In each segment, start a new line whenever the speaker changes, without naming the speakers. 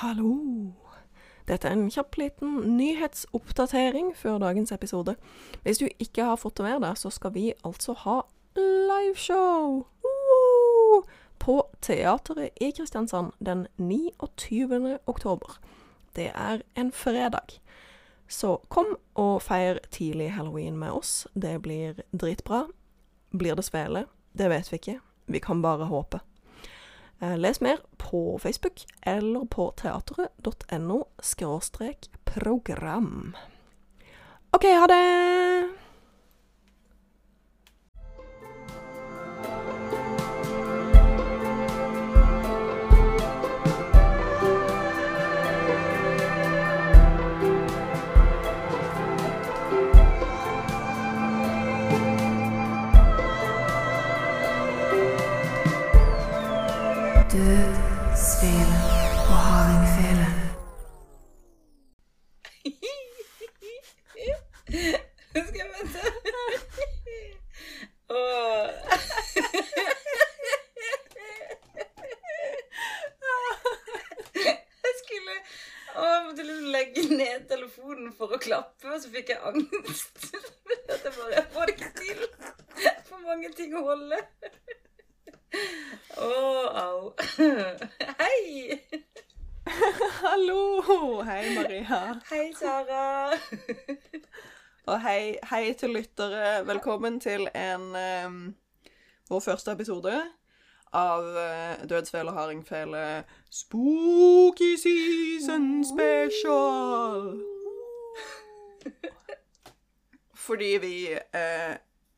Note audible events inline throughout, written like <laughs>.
Hallo. Dette er en kjapp liten nyhetsoppdatering før dagens episode. Hvis du ikke har fått det med deg, så skal vi altså ha liveshow Woo! på Teateret i Kristiansand den 29. oktober. Det er en fredag. Så kom og feir tidlig halloween med oss. Det blir dritbra. Blir det svele? Det vet vi ikke. Vi kan bare håpe. Eh, Les mer på Facebook eller på teatret.no-program. OK, ha det!
Ned telefonen for å klappe, og så fikk jeg angst. <laughs> At jeg bare får det ikke til. For mange ting å holde. Å, au. Hei!
Hallo! Hei, Maria.
Hei, Sara.
Og hei, hei til lyttere. Velkommen til en um, vår første episode av uh, Dødsfele og hardingfele Spooky Season Special. <laughs> Fordi vi eh,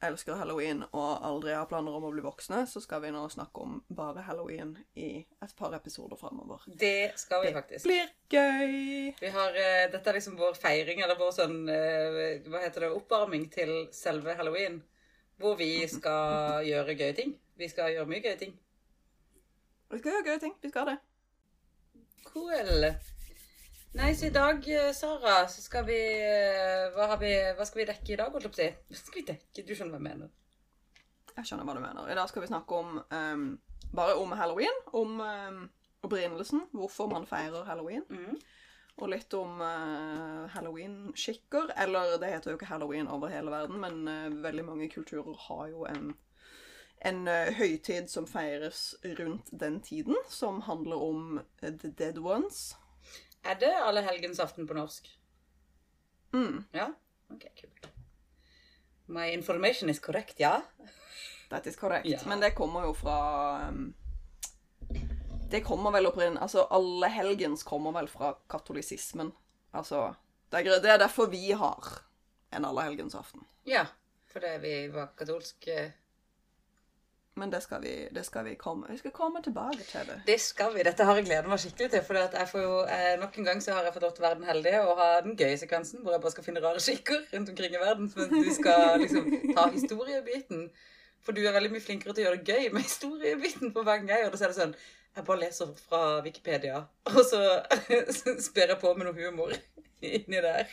elsker halloween og aldri har planer om å bli voksne, så skal vi nå snakke om bare halloween i et par episoder framover.
Det skal vi faktisk.
Det Blir gøy!
Vi har, eh, dette er liksom vår feiring, eller vår sånn eh, Hva heter det? Oppvarming til selve halloween. Hvor vi skal gjøre gøye ting. Vi skal gjøre mye gøye ting.
Vi skal gjøre gøye ting. Vi skal det.
Cool. Nei, så i dag, eh, Sara, så skal vi eh, Hva, har vi, hva skal vi dekke i dag, holdt jeg på å si? <laughs> Hva skal vi dekke? Du skjønner hva jeg mener.
Jeg skjønner hva du mener. I dag skal vi snakke om um, bare om halloween. Om um, opprinnelsen, hvorfor man feirer halloween.
Mm.
Og litt om uh, halloween-skikker. Eller det heter jo ikke halloween over hele verden, men uh, veldig mange kulturer har jo en, en eh, høytid som feires rundt den tiden, som handler om eh, the dead ones.
Er det allehelgensaften på norsk?
Mm,
Ja? Ok, kult. My information is correct, ja?
that is correct.
Ja.
Men det kommer jo fra um, Det kommer vel opprinn... Altså, alle helgens kommer vel fra katolisismen. Altså Det er, det er derfor vi har en allehelgensaften.
Ja. Fordi vi var katolske.
Men det skal vi, det skal vi komme Vi skal komme tilbake til det.
Det skal vi. Dette har jeg gledet meg skikkelig til. For jeg får jo, eh, nok en gang så har jeg fått lov til å være den heldige og ha den gøye sekvensen hvor jeg bare skal finne rare skikker rundt omkring i verden. Men du skal liksom ta historiebiten. For du er veldig mye flinkere til å gjøre det gøy med historiebiten på hver gang jeg gjør det. Så er det sånn Jeg bare leser fra Wikipedia, og <laughs> så sper jeg på med noe humor inni der.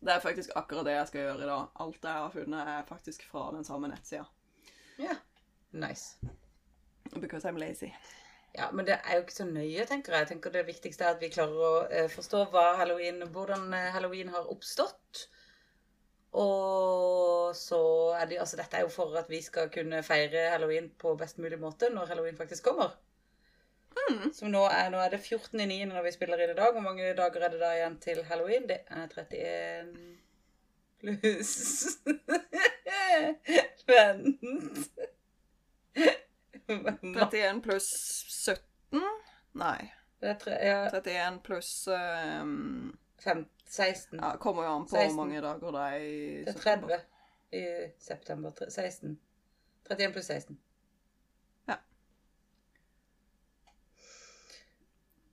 Det er faktisk akkurat det jeg skal gjøre i dag. Alt jeg har funnet, er faktisk fra den samme nettsida.
Ja. Nice.
Because I'm lazy.
Ja, men det er jo ikke så nøye, tenker jeg. Jeg tenker Det viktigste er at vi klarer å eh, forstå halloween, hvordan eh, halloween har oppstått. Og så er det Altså, dette er jo for at vi skal kunne feire halloween på best mulig måte når halloween faktisk kommer. Som nå er, nå er det 14.9. når vi spiller inn i dag. Hvor mange dager er det da igjen til halloween? Det er 31 pluss <laughs> Vent.
31 pluss 17? Nei.
Det er tre, ja,
31 pluss um,
5, 16.
Ja, kommer jo an på
16.
hvor mange dager det er i
Det er
september.
30 i september. 16. 31 pluss 16. Ja.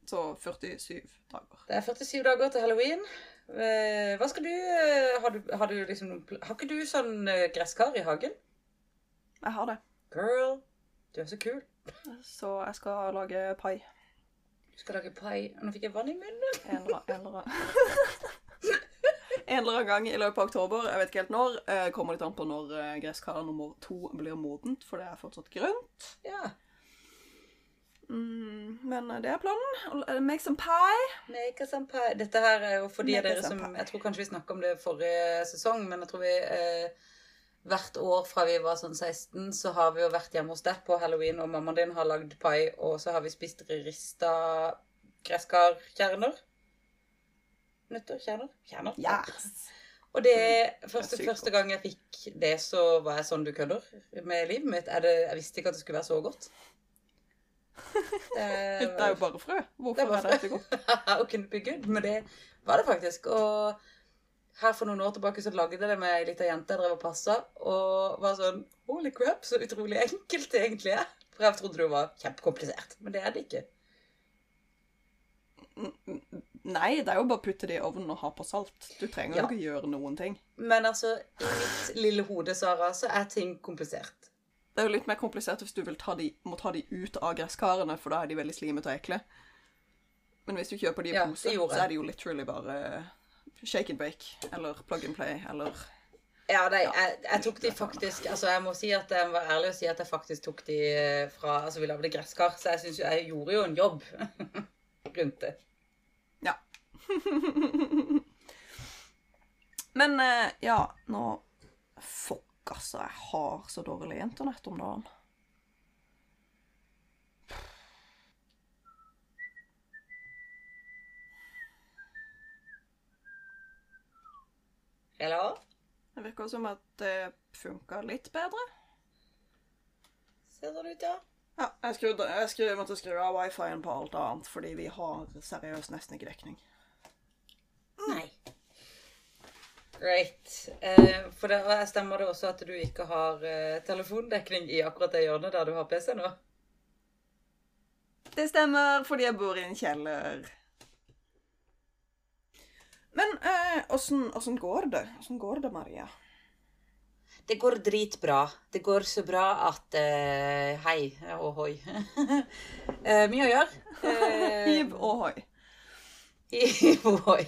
Så 47 dager.
Det er 47 dager til halloween. Eh, Hva skal du eh, Har du, har du liksom Har ikke du sånn eh, gresskar i hagen?
Jeg har det.
Girl, du er så kul.
Så jeg skal lage pai.
Du skal lage pai. Nå fikk jeg vann i munnen.
En eller en <laughs> annen gang i løpet av oktober, jeg vet ikke helt når, eh, kommer litt an på når eh, gresskar nummer to blir modent, for det er fortsatt grønt.
Ja.
Mm, men eh, det er planen. Make some pie.
Make some pie. Dette her er jo for de av dere som
pie.
Jeg tror kanskje vi snakka om det forrige sesong, men jeg tror vi eh, hvert år fra vi var sånn 16, så har vi jo vært hjemme hos deg på halloween, og mammaen din har lagd pai, og så har vi spist rista gresskarkjerner. Nøtter? Kjerner? Kjerner?
Yes.
Og det
Mm,
første,
det
første gang jeg fikk det, så var jeg sånn du kødder med livet mitt. Er det, jeg visste ikke at det skulle være så godt. <laughs> Det,
Det er jo bare frø. Hvorfor
Det er
er,
bare
det
frø.
så godt? <laughs>
How can it be good? Men det var det faktisk. Og her for noen år tilbake så lagde jeg det med ei lita jente jeg drev og passa, og var sånn Holy crap, så utrolig enkelt det egentlig er. For jeg trodde det var kjempekomplisert. Men det er det ikke.
Nei, det er jo bare å putte det i ovnen og ha på salt. Du trenger
Ja.
jo ikke gjøre noen ting.
Men altså, i mitt lille hode, Sara, så er ting komplisert.
Det er jo litt mer komplisert hvis du ta de, må ta de ut av gresskarene, for da er de veldig slimete og ekle. Men hvis du kjøper de i
Ja,
pose, så er de jo literally bare shake and bake, eller plug and play, eller
Ja, nei, jeg, jeg tok de faktisk Altså, jeg må si at jeg var ærlig og si at jeg faktisk tok de eh, fra Altså, vi lagde gresskar, så jeg syns jo Jeg gjorde jo en jobb <laughs> rundt det.
Ja. <laughs> Men eh, ja, nå Fuck, altså. Jeg har så dårlig internett om dagen.
Eller?
Det virker som at det funka litt bedre.
Ser sånn ut, ja.
Ja, jeg, skrudde, jeg skru, måtte skru av wifi-en på alt annet, fordi vi har seriøst nesten ikke dekning.
Nei. Right. Eh, for det stemmer det også at du ikke har eh, telefondekning i akkurat det hjørnet der du har PC nå?
Det stemmer, fordi jeg bor i en kjeller. Men eh, åssen eh, går det? Åssen går det, Maria?
Det går dritbra. Det går så bra at uh, Hei og hoi. uh, <laughs> mye å gjøre. Uh, <laughs>
Hiv ohoi.
Hiv og hoi.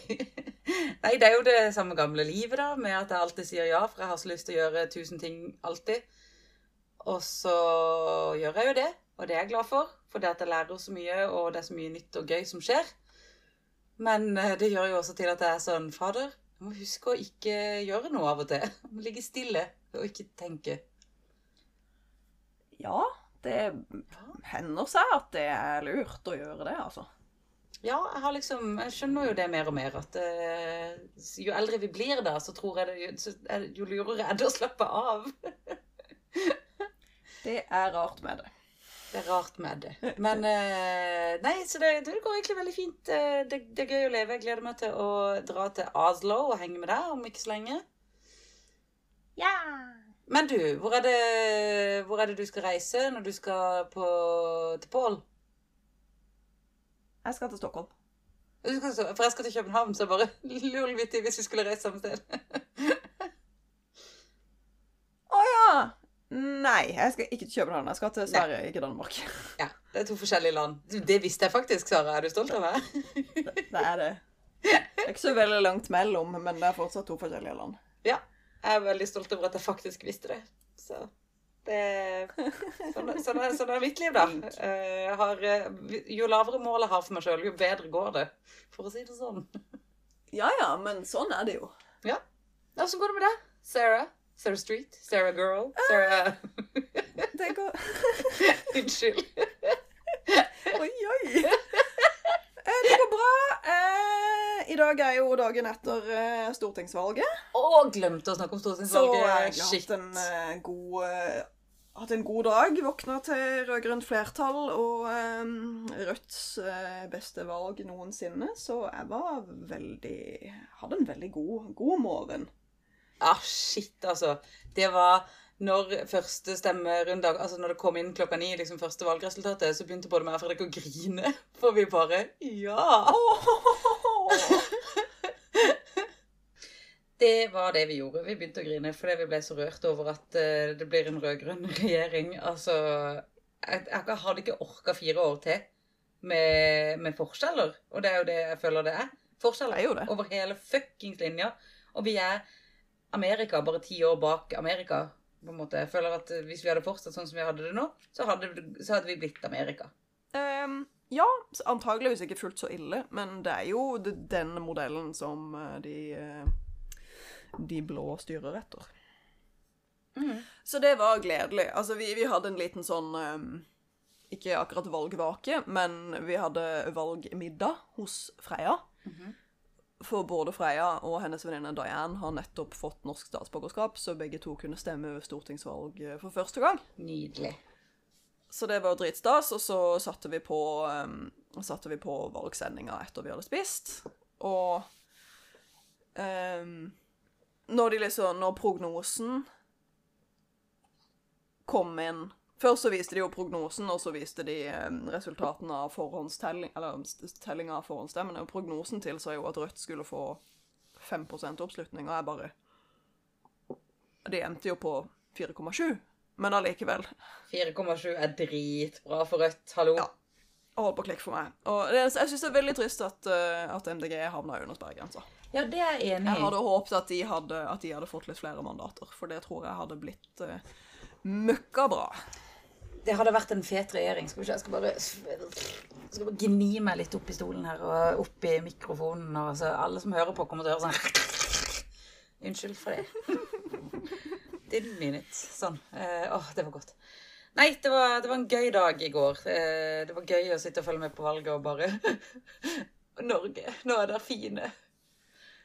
Nei, det er jo det samme gamle livet, da, med at jeg alltid sier ja, for jeg har så lyst til å gjøre tusen ting alltid. Og så gjør jeg jo det, og det er jeg glad for, for det at jeg lærer så mye, og det er så mye nytt og gøy som skjer. Men eh, det gjør jo også til at jeg er sånn Fader, jeg må huske å ikke gjøre noe av og til. <laughs> Må ligge stille og ikke tenke.
Ja, det hender seg at det er lurt å gjøre det, altså.
Ja, jeg har liksom Jeg skjønner jo det mer og mer, at uh, jo eldre vi blir da, så tror jeg det jo, så er det- jo lurere er det å slappe av. <laughs>
Det er rart med det.
Det er rart med det. Men eh, Nei, så det, det går egentlig veldig fint. Eh, Det, det er gøy å leve. Jeg gleder meg til å dra til Oslo og henge med deg om ikke så lenge.
Ja!
Men du, hvor er det, hvor er det du skal reise når du skal på, til Pål?
Jeg skal til Stockholm.
Du skal så- For jeg skal til København, så jeg bare <laughs> lurer litt i hvis vi skulle reise samme sted. <laughs>
Å ja! Nei, jeg skal ikke til København. Jeg skal til Sverige, ikke Danmark.
Ja, det er to forskjellige land. Det visste jeg faktisk, Sara. Er du stolt av meg? <laughs>
Det er det. Det er ikke så veldig langt mellom, men det er fortsatt to forskjellige land.
Ja. Jeg er veldig stolt over at jeg faktisk visste det. Så det Sånn, sånn, er, sånn er mitt liv, da. Eh, Jeg har, eh, jo lavere mål jeg har for meg sjøl, jo bedre går det. For å si det sånn.
Ja ja, men sånn er det jo.
Ja. Åssen går det med deg? Sarah? Sarah Street? Sarah Girl? Sarah <laughs>
Det går <laughs>
Unnskyld. <laughs>
Oi, oi. Eh, Det går bra. Eh, I dag er jo dagen etter eh, stortingsvalget.
Å, glemte å snakke om stortingsvalget.
Så jeg har hatt en god hatt en god dag. Våkna til rød-grønt flertall og eh, Rødts uh, beste valg noensinne. Så jeg var veldig Hadde en veldig god, god morgen.
Ah, shit, altså. Det var når første stemmerunde Altså når det kom inn klokka ni, liksom første valgresultatet, så begynte både meg og Fredrik å grine. For vi bare Ja! <laughs> Det var det vi gjorde. Vi begynte å grine fordi vi ble så rørt over at eh, det blir en rød-grønn <laughs> regjering. Altså Jeg, hadde ikke orka fire år til med, med forskjeller. Og det er jo det jeg føler det er. Forskjeller
er det.
over hele fuckings linja. Og vi er Amerika bare ti år bak Amerika. på en måte. Jeg føler at eh, Hvis vi hadde fortsatt sånn som vi hadde det nå, så hadde, så hadde vi blitt Amerika.
Um, ja, antageligvis ikke fullt så ille, men det er jo den modellen som eh, de, eh, de blå styrer etter. Så det var gledelig. Altså, vi, vi hadde en liten sånn um, Ikke akkurat valgvake, men vi hadde valgmiddag hos Freya. For både Freya og hennes venninne Diane har nettopp fått norsk statsborgerskap, så begge to kunne stemme ved stortingsvalg eh, for første gang.
Nydelig.
Så det var jo dritstas, og så satte vi på, um, satte vi på valgsendinga etter vi hadde spist. Og um, når liksom Når prognosen kom inn Først så viste de jo prognosen, og så viste de um, resultatene av forhåndstelling, eller tellinga av forhåndsstemmene. Og prognosen tilsa jo at Rødt skulle få 5 oppslutning, og jeg bare De endte jo på 4,7, men allikevel.
4,7 er dritbra for Rødt. Hallo.
Ja. holdt på å klikke for meg. Og det, jeg syns det er veldig trist at, eh, at MDG havna under sperregrensa.
Ja, det er jeg enig
Jeg hadde håpet at de hadde, at de hadde fått litt flere mandater, for det tror jeg hadde blitt uh, møkkabra.
Det hadde vært en fet regjering. Skal se, jeg skal bare, skal bare gni meg litt opp i stolen her og opp i mikrofonen. Og så alle som hører på, kommer til å høre sånn Unnskyld for det. Didn't mean it. Sånn. Eh, åh, det var godt. Nei, det var, det var en gøy dag i går. Eh, det var gøy å sitte og følge med på valget og bare <laughs> Norge, nå er dere fine.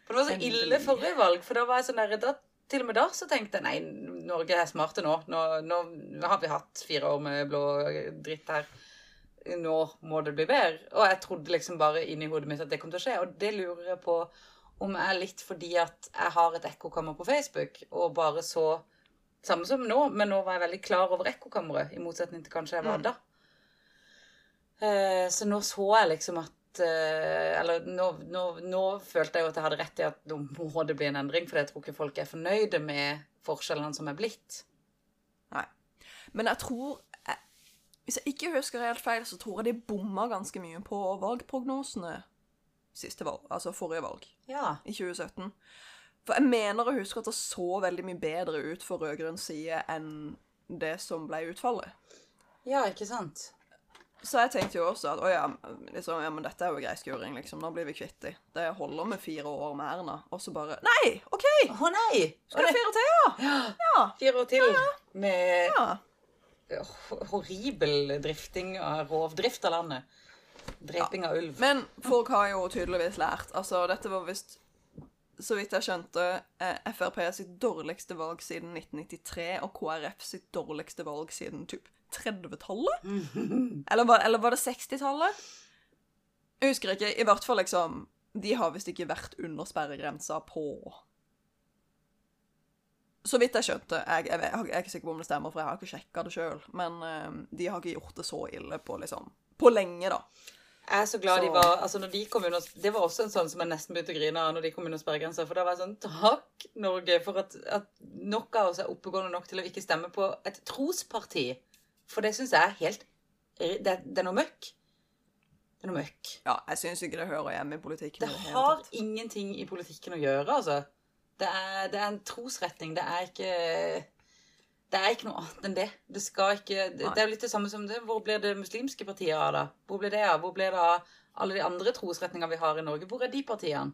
For det var så ille forrige valg, for da var jeg sånn der da, Til og med da så tenkte jeg nei, Norge er smarte nå. Nå, nå har vi hatt fire år med blå dritt her. Nå må det bli bedre. Og jeg trodde liksom bare inni hodet mitt at det kom til å skje. Og det lurer jeg på om jeg er litt fordi at jeg har et ekkokammer på Facebook, og bare så Samme som nå, men nå var jeg veldig klar over ekkokammeret, i motsetning til kanskje jeg var da. Mm. så nå så jeg liksom at eh, Eller nå, nå, nå følte jeg jo at jeg hadde rett i at nå må det bli en endring, for jeg tror ikke folk er fornøyde med forskjellene som er blitt.
Nei. Men jeg tror jeg, Hvis jeg ikke husker helt feil, så tror jeg de bomma ganske mye på valgprognosene siste valg, altså forrige valg,
Ja.
i 2017. For jeg mener å huske at det så veldig mye bedre ut for rød-grønn side enn det som ble utfallet.
Ja, ikke sant?
Så jeg tenkte jo også at å ja, liksom, ja, men dette er jo grei skuring, liksom. Nå blir vi kvitt dem. Det holder med fire år med Erna. Og så bare Nei, OK!
Å nei!
Skal jeg fire til, ja? Ja.
Fire år til med
ja.
ho- horribel drifting av rovdrift av landet. Dreping av ulv.
Men folk har jo tydeligvis lært. Altså, dette var visst så vidt jeg skjønte, eh, Frp sitt dårligste valg siden 1993, og KrF sitt dårligste valg siden typ 30-tallet? <laughs> Eller, var- eller var det 60-tallet? Jeg husker ikke. I hvert fall liksom De har visst ikke vært under sperregrensa på Så vidt jeg skjønte Jeg, jeg, jeg er ikke sikker på om det stemmer, for jeg har ikke sjekka det sjøl. Men eh, de har ikke gjort det så ille på liksom På lenge, da.
Jeg er så glad de var altså når de kom under, Det var også en sånn som jeg nesten begynte å grine av når de kom under sperregrensa. For da var jeg sånn Takk, Norge, for at, at nok av oss er oppegående nok til å ikke stemme på et trosparti. For det syns jeg er helt Det, er- det er noe møkk. Det er noe møkk.
Ja, jeg syns ikke det hører hjemme i politikken.
Det
det
har
tatt.
ingenting i politikken å gjøre, altså. Det er, det er en trosretning. Det er ikke Det er ikke noe annet enn det. Det skal ikke Det, det er jo litt det samme som det. Hvor blir det muslimske partier av, da? Hvor blir det av? Hvor blir det av alle de andre trosretningene vi har i Norge? Hvor er de partiene?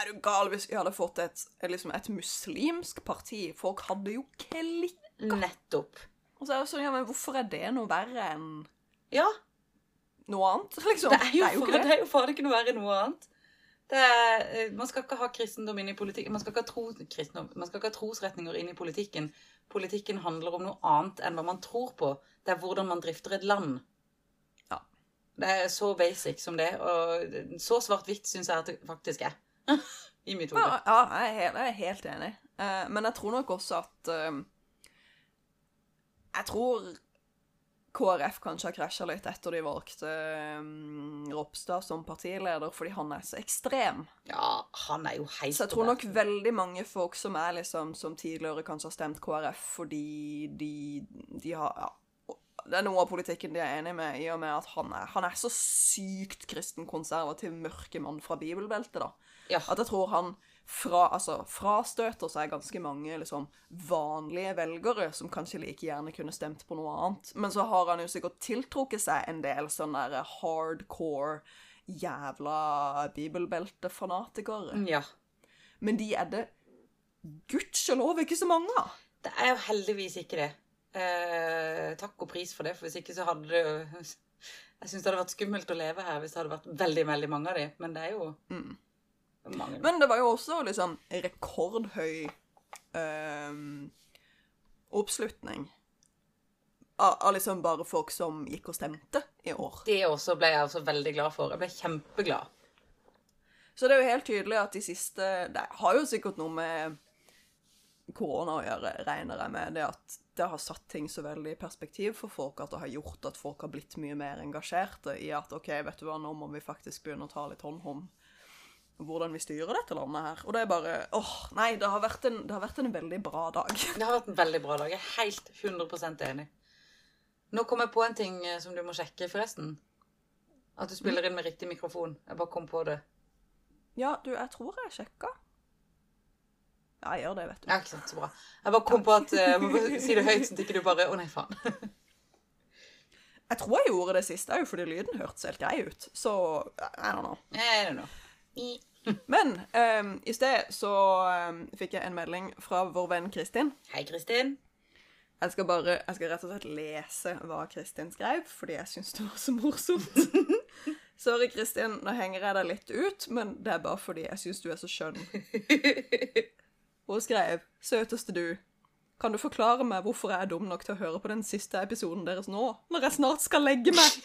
Er du gal hvis vi hadde fått et, liksom et muslimsk parti? Folk hadde jo klikka.
Nettopp.
Og så er det sånn, ja, men hvorfor er det noe verre enn
Ja.
noe annet, <laughs> liksom?
Det er jo,
ikke
det. det er jo faen ikke noe verre enn noe annet. Det er, eh, man skal ikke ha kristendom inn i politikken. Man skal ikke ha, tro, kristendom, man skal ikke ha trosretninger inn i politikken. Politikken handler om noe annet enn hva man tror på. Det er hvordan man drifter et land.
Ja.
Det er så basic som det. Og så svart-hvitt syns jeg at det faktisk er. <laughs> I mitt hode.
Ja, ja jeg, er helt, jeg er helt enig. Eh, men jeg tror nok også at eh, Jeg tror KrF kanskje har krasja litt etter de valgte um, Ropstad som partileder, fordi han er så ekstrem.
Ja, han er jo helt
Så jeg tror nok veldig mange folk som er liksom, som tidligere kanskje har stemt KrF fordi de, de har ja, det er noe av politikken de er enig med, i og med at han er, han er så sykt kristen konservativ mørkemann fra bibelbeltet, da.
Ja.
At jeg tror han fra, altså, frastøter seg ganske mange liksom, vanlige velgere som kanskje like gjerne kunne stemt på noe annet. Men så har han jo sikkert tiltrukket seg en del sånne der hardcore, jævla bibelbeltefanatikere.
ja.
Men de er det gudskjelov ikke så mange av.
Det er jo heldigvis ikke det. Eh, takk og pris for det, for hvis ikke så hadde det jo Jeg syns det hadde vært skummelt å leve her hvis det hadde vært veldig veldig mange av de, men det er jo mange.
Men det var jo også liksom rekordhøy um, oppslutning av, av liksom bare folk som gikk og stemte i år.
Det også ble jeg også veldig glad for. Jeg ble kjempeglad.
Så det er jo helt tydelig at de siste Det har jo sikkert noe med korona å gjøre, regner jeg med. Det at det har satt ting så veldig i perspektiv for folk at det har gjort at folk har blitt mye mer engasjerte i at OK, vet du hva, nå må vi faktisk begynne å ta litt hånd om hvordan vi styrer dette landet her. Og det er bare åh, nei, det har en, det har vært en veldig bra dag. <laughs>
Det har vært en veldig bra dag. Jeg er helt 100 enig. Nå kom jeg på en ting eh, som du må sjekke, forresten. At du spiller inn med riktig mikrofon. Jeg bare kom på det.
Ja, du, jeg tror jeg sjekka. Ja, jeg gjør det, vet du.
Ja, ikke sant, så bra. Jeg bare kom på at eh, Jeg må bare si det høyt, sånn at ikke du bare Å, nei, faen. <laughs>
Jeg tror jeg gjorde det siste òg, fordi lyden hørtes helt grei ut. Så I don't know.
I don't know.
Men um, i sted så um, fikk jeg en melding fra vår venn Kristin.
Hei, Kristin.
Jeg skal bare, jeg skal rett og slett lese hva Kristin skrev, fordi jeg syns det var så morsomt. <laughs> Sorry, Kristin, nå henger jeg deg litt ut, men det er bare fordi jeg syns du er så skjønn. <laughs> Hun skrev 'Søteste du'. Kan du forklare meg hvorfor jeg er dum nok til å høre på den siste episoden deres nå, når jeg snart skal legge meg?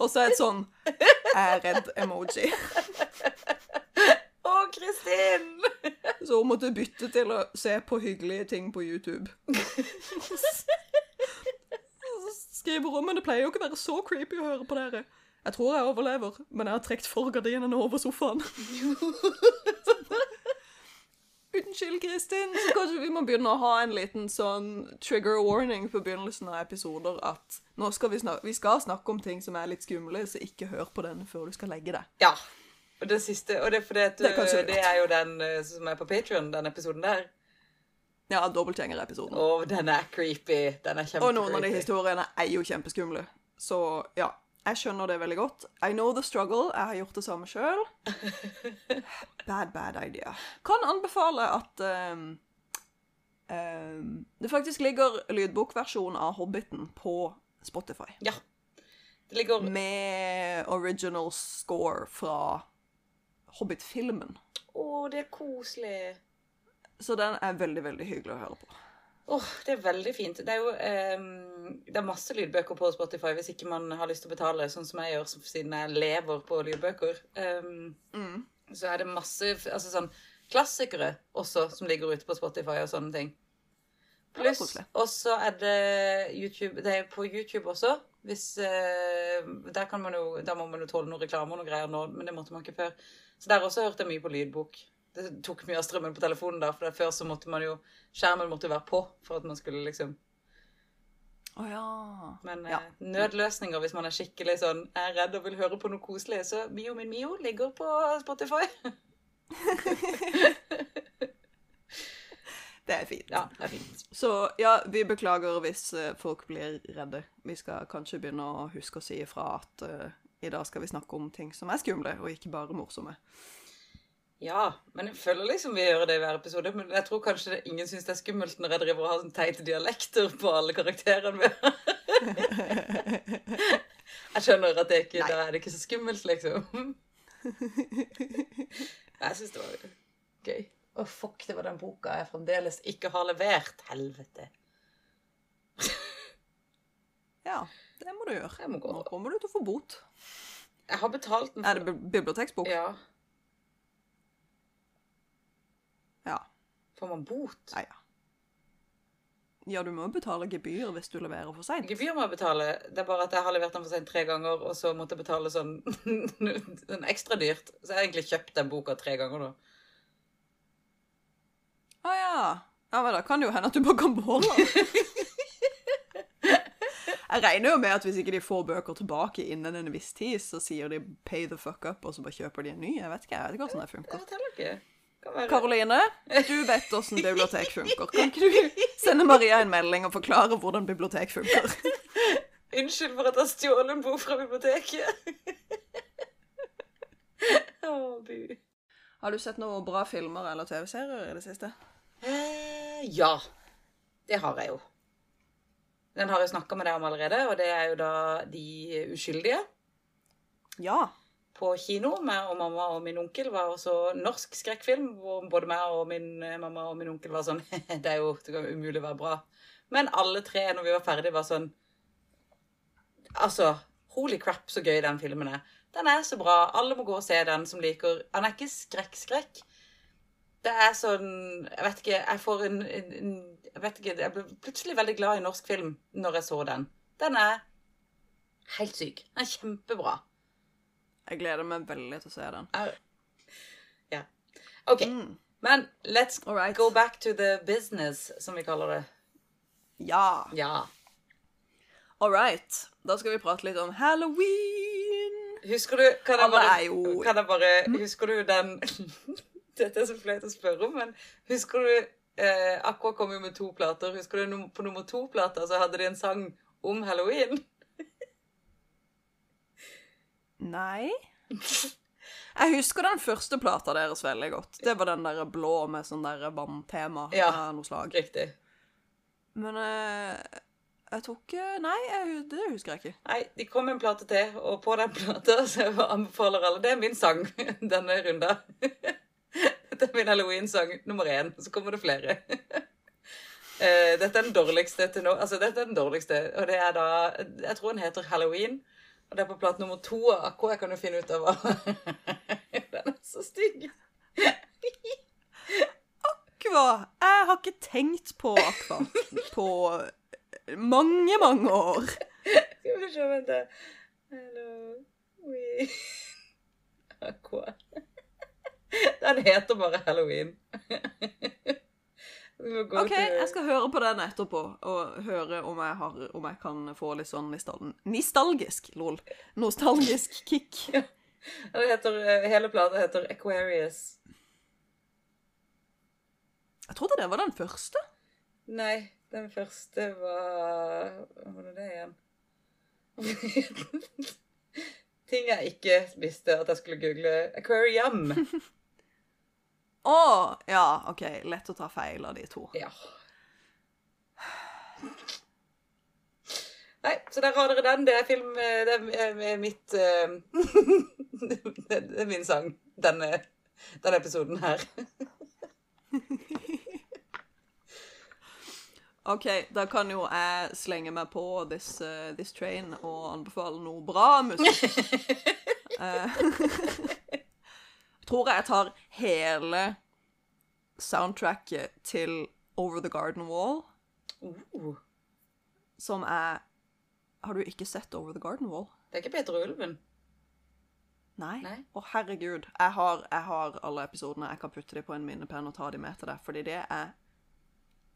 Og så er et sånn 'jeg er redd'-emoji.
Å, <laughs>
Så hun måtte bytte til å se på hyggelige ting på YouTube. <laughs> Skriver hun, men det pleier jo ikke å være så creepy å høre på dere. Jeg tror jeg overlever, men jeg har trekt forgardinene over sofaen. <laughs> Unnskyld, Kristin. Så kanskje vi må begynne å ha en liten sånn trigger warning på begynnelsen av episoder at nå skal vi, snakke, vi skal snakke om ting som er litt skumle, så ikke hør på den før du skal legge deg.
Ja. Og det siste Og det er fordi at du,
Det er
det, er jo den eh, som er på Patreon, den episoden der.
Ja, dobbeltgjengerepisoden.
Å, oh, den er creepy. Den er kjempecreepy.
Og noen av de historiene er jo kjempeskumle. Så ja, jeg skjønner det veldig godt. I know the struggle. Jeg har gjort det samme sjøl. <laughs> Bad, bad idea. Kan anbefale at um, um, det faktisk ligger lydbokversjon av Hobbiten på Spotify.
Ja. Det ligger
Med original score fra Hobbit-filmen.
Å, det er koselig.
Så den er veldig, veldig hyggelig å høre på.
Åh, det er veldig fint. Det er jo ehm, det er masse lydbøker på Spotify hvis ikke man har lyst til å betale, sånn som jeg gjør, siden jeg lever på lydbøker. Ehm, Så er det masse altså sånn klassikere også som ligger ute på Spotify og sånne ting. Pluss. Og så er det YouTube Det er på YouTube også. Hvis eh, Der kan man jo Da må man jo tåle noe reklame og noe greier nå, men det måtte man ikke før. Så der også hørte jeg mye på lydbok. Det tok mye av strømmen på telefonen da, for der før så måtte man jo Skjermen måtte være på for at man skulle liksom
Å ja.
Men
Ja.
eh, nødløsninger hvis man er skikkelig sånn er redd og vil høre på noe koselig, så Mio min Mio ligger på Spotify. <laughs> <laughs>
Det er fint.
Ja, det er fint.
Så ja, vi beklager hvis eh, folk blir redde. Vi skal kanskje begynne å huske å si ifra at eh, i dag skal vi snakke om ting som er skumle, og ikke bare morsomme.
Ja, men jeg føler liksom vi gjør det i hver episode. Men jeg tror kanskje det, ingen syns det er skummelt når jeg driver og har sånn teite dialekter på alle karakterene mine. <laughs> jeg skjønner at det ikke,
Nei.
da er det ikke så skummelt, liksom. jeg syns det var gøy. Å, fuck, det var den boka jeg fremdeles ikke har levert. Helvete. <laughs>
Ja, det må du gjøre.
Jeg må gå.
Nå kommer du til å få bot.
Jeg har betalt den.
Er det bi- biblioteksbok?
Ja.
Ja.
Får man bot?
Ja, ja. Ja, du må betale gebyr hvis du leverer for seint.
Gebyr må jeg betale. Det er bare at jeg har levert den for sent tre ganger, og så måtte jeg betale sånn, <laughs> sånn ekstra dyrt. Så jeg har egentlig kjøpt den boka tre ganger nå.
Å ja. Ja, men da kan det jo hende at du bare kan beholde <laughs> den. Jeg regner jo med at hvis ikke de får bøker tilbake innen en viss tid, så sier de 'pay the fuck up', og så bare kjøper de en ny. Jeg vet ikke, jeg vet ikke hvordan det funker. Karoline, du vet hvordan bibliotek funker. Kan ikke du sende Maria en melding og forklare hvordan bibliotek funker? <laughs>
Unnskyld for at jeg stjal en bok fra biblioteket. <laughs> Å, bu.
Har du sett noen bra filmer eller TV-serier i det siste?
Eh, ja. Det har jeg jo. Den har jeg snakka med deg om allerede, og det er jo da De uskyldige.
Ja.
På kino. Meg og mamma og min onkel var også norsk skrekkfilm. Hvor både meg og min eh, mamma og min onkel var sånn <laughs> Det er jo det kan umulig å være bra. Men alle tre, når vi var ferdige, var sånn Altså, holy crap, så gøy den filmen er. Den er så bra. Alle må gå og se den som liker Han er ikke skrekk-skrekk. Det er sånn Jeg vet ikke. Jeg får en, en, Jeg vet ikke. Jeg ble plutselig veldig glad i norsk film når jeg så den. Den er helt syk. Den er kjempebra.
Jeg gleder meg veldig til å se den.
Ja. OK.
Mm.
Men let's
right.
go back to the business, som vi kaller det.
Ja.
Ja.
All right. Da skal vi prate litt om halloween.
Husker du Kan jeg bare, kan jeg bare Husker du den Dette er så flaut å spørre om, men husker du eh, Aqua kom jo med to plater. Husker du på nummer to-plata så hadde de en sang om halloween?
Nei. Jeg husker den første plata deres veldig godt. Det var den der blå med sånn der vanntema
Ja.
av noe slag.
Riktig.
Men eh, jeg tror ikke Nei, jeg, det husker jeg ikke.
Nei, de kom med en plate til, og på den plata så anbefaler alle Det er min sang <laughs> denne runda. <laughs> Dette er min halloween-sang nummer én. Så kommer det flere. uh, <laughs> Dette er den dårligste til nå. Altså, dette er den dårligste, og det er da Jeg tror den heter Halloween. Og det er på plate nummer to av Aqua. Jeg kan jo finne ut av hva <laughs> Den er så stygg.
Aqua! Jeg har ikke tenkt på Aqua på mange, mange år.
Skal vi se, vent Hello, Halloween Aqua. <laughs> Den heter bare Halloween. <laughs>
OK, jeg skal høre på den etterpå, og høre om jeg, har, om jeg kan få litt sånn nostalgisk, lol. Nostalgisk <laughs> kick.
Den heter, hele plata heter Aquarius.
Jeg trodde det var den første.
Nei, den første var Hva var det det igjen? Ting jeg ikke visste at jeg skulle google. Aquarium.
Å, ja, OK. Lett å ta feil av de to.
Ja. Nei, så der har dere den. Det er film eh, Det er eh, mitt eh, <laughs> Det er min sang. Denne, denne episoden her. <laughs>
OK, da kan jo jeg slenge meg på this, uh, this train og anbefale noe bra musikk. <laughs> Tror jeg tar hele soundtracket til Over the Garden Wall,
Uh,
som er Har du ikke sett Over the Garden Wall?
det er ikke Peter Ulven.
Nei? Å, oh, herregud. Jeg har, jeg har alle episodene. Jeg kan putte dem på en minnepenn og ta dem med til deg, fordi det er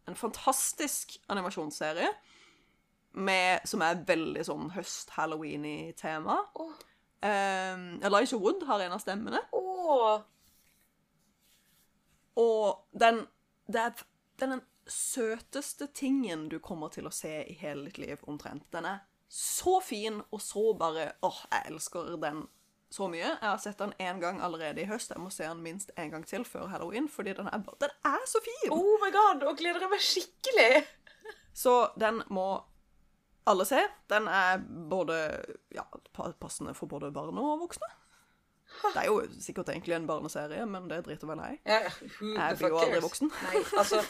en fantastisk animasjonsserie med, som er veldig sånn høst-halloween-tema.
Oh.
Um, Elijah Wood har en av stemmene,
Åh,
og den, det er, den er den søteste tingen du kommer til å se i hele ditt liv, omtrent. Den er så fin, og så bare Åh, jeg elsker den så mye. Jeg har sett den én gang allerede i høst. Jeg må se den minst en gang til før halloween, fordi den er, bare- den er så fin!
oh my god, og gleder jeg meg skikkelig.
Så den må alle se. Den er både ja, passende for både barn og voksne. Det er jo sikkert egentlig en barneserie, men det driter vel jeg i.
Ja,
Jeg blir jo aldri voksen.
Nei, altså,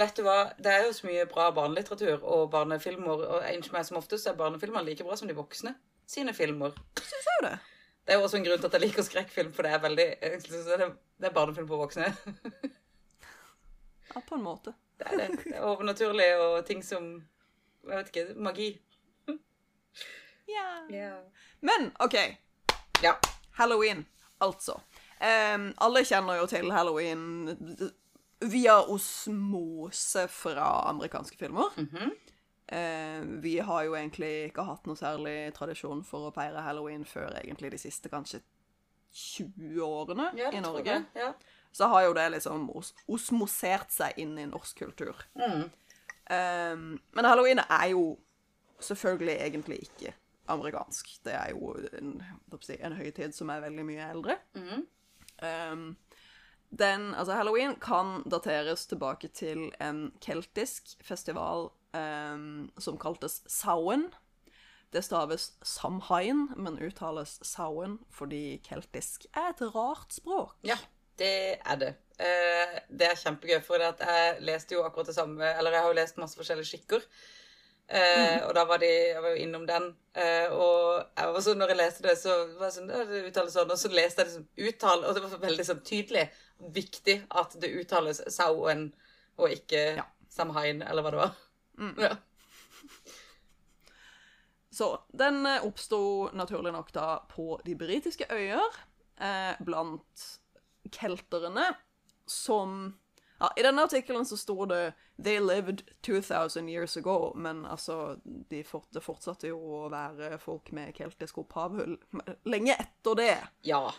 vet du hva? Det er jo så mye bra barnelitteratur og barnefilmer, og en som er som oftest er barnefilmer like bra som de voksne sine filmer.
Det er jo det.
Det er jo også en grunn til at jeg liker skrekkfilm, for det er veldig Det er, det er barnefilm for voksne.
Ja, på en måte.
Det er det. Det er overnaturlig og ting som Jeg vet ikke Magi. Ja.
Men OK.
ja.
Halloween, altså. Um, alle kjenner jo til halloween via osmose fra amerikanske filmer. Eh, vi har jo egentlig ikke hatt noe særlig tradisjon for å feire halloween før egentlig de siste kanskje 20 årene
Ja,
i Norge.
Ja.
Så har jo det liksom os osmosert seg inn i norsk kultur.
Mm.
Um, men halloween er jo selvfølgelig egentlig ikke amerikansk. Det er jo en, en høytid som er veldig mye eldre. Um, den, altså Halloween kan dateres tilbake til en keltisk festival um, som kaltes Samhain. Det staves Samhain, men uttales Samhain fordi keltisk er et rart språk.
Ja, det er det. Uh, det er kjempegøy, for jeg leste jo akkurat det samme Eller jeg har jo lest masse forskjellige skikker. Eh, Og da var de, jeg var jo innom den. Eh, og jeg var sånn, når jeg leste det, så var jeg sånn, det uttales sånn. Og så leste jeg det som uttale, og det var veldig sånn tydelig. Viktig at det uttales Sauen og ikke
Ja.
Samhain, eller hva det var. Ja. <laughs>
Så den eh, oppsto naturlig nok da på de britiske øyer, eh, blant kelterne, som ja, I denne artikkelen så sto det 'They lived 2000 years ago', men altså de fort, Det fortsatte jo å være folk med keltisk opphavhull <laughs> lenge etter det.
ja,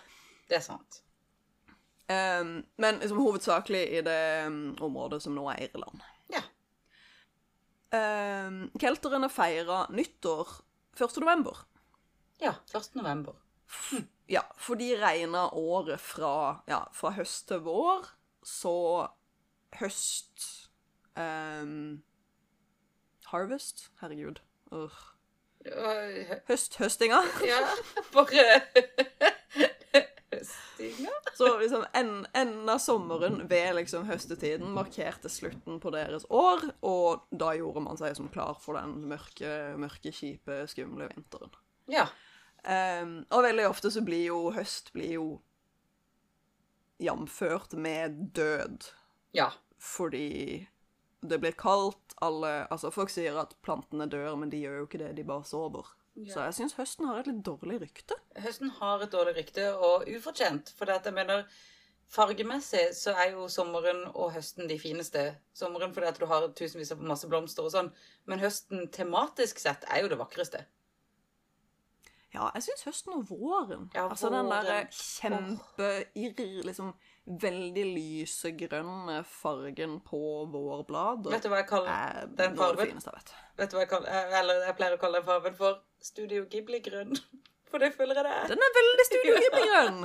det er sant.
Um, men liksom hovedsakelig i det um, området som nå er Irland.
Ja.
Um, kelterne feira nyttår 1. november.
Ja, 1. november.
Ja, for de regna året fra, ja, fra høst til vår, så høst um, Harvest? Herregud.
Uh.
Høst, høstinga. <laughs>
Ja, bare Høstinga?
Så liksom en- enden av sommeren ved liksom høstetiden markerte slutten på deres år, og da gjorde man seg som klar for den mørke, mørke kjipe, skumle vinteren.
Ja.
Um, og veldig ofte så blir jo høst blir jo jamført med død.
Ja.
fordi det blir kaldt, alle Altså, folk sier at plantene dør, men de gjør jo ikke det, de bare sover. Så jeg syns høsten har et litt dårlig rykte.
Høsten har et dårlig rykte, og ufortjent. For jeg mener, fargemessig så er jo sommeren og høsten de fineste. Sommeren fordi at du har tusenvis av masse blomster og sånn, men høsten tematisk sett er jo det vakreste.
Ja, jeg syns høsten og våren.
Ja,
altså den
våren.
derre kjempeirr, liksom veldig lysegrønne fargen på vårblad.
Vet du hva jeg kaller
er
den fargen?
fineste vet.
Vet du hva jeg kaller eh, Eller jeg pleier å kalle den fargen for Studio Ghibli-grønn. <laughs> For det føler jeg det er.
Den er veldig Studio <laughs> Ghibli-grønn!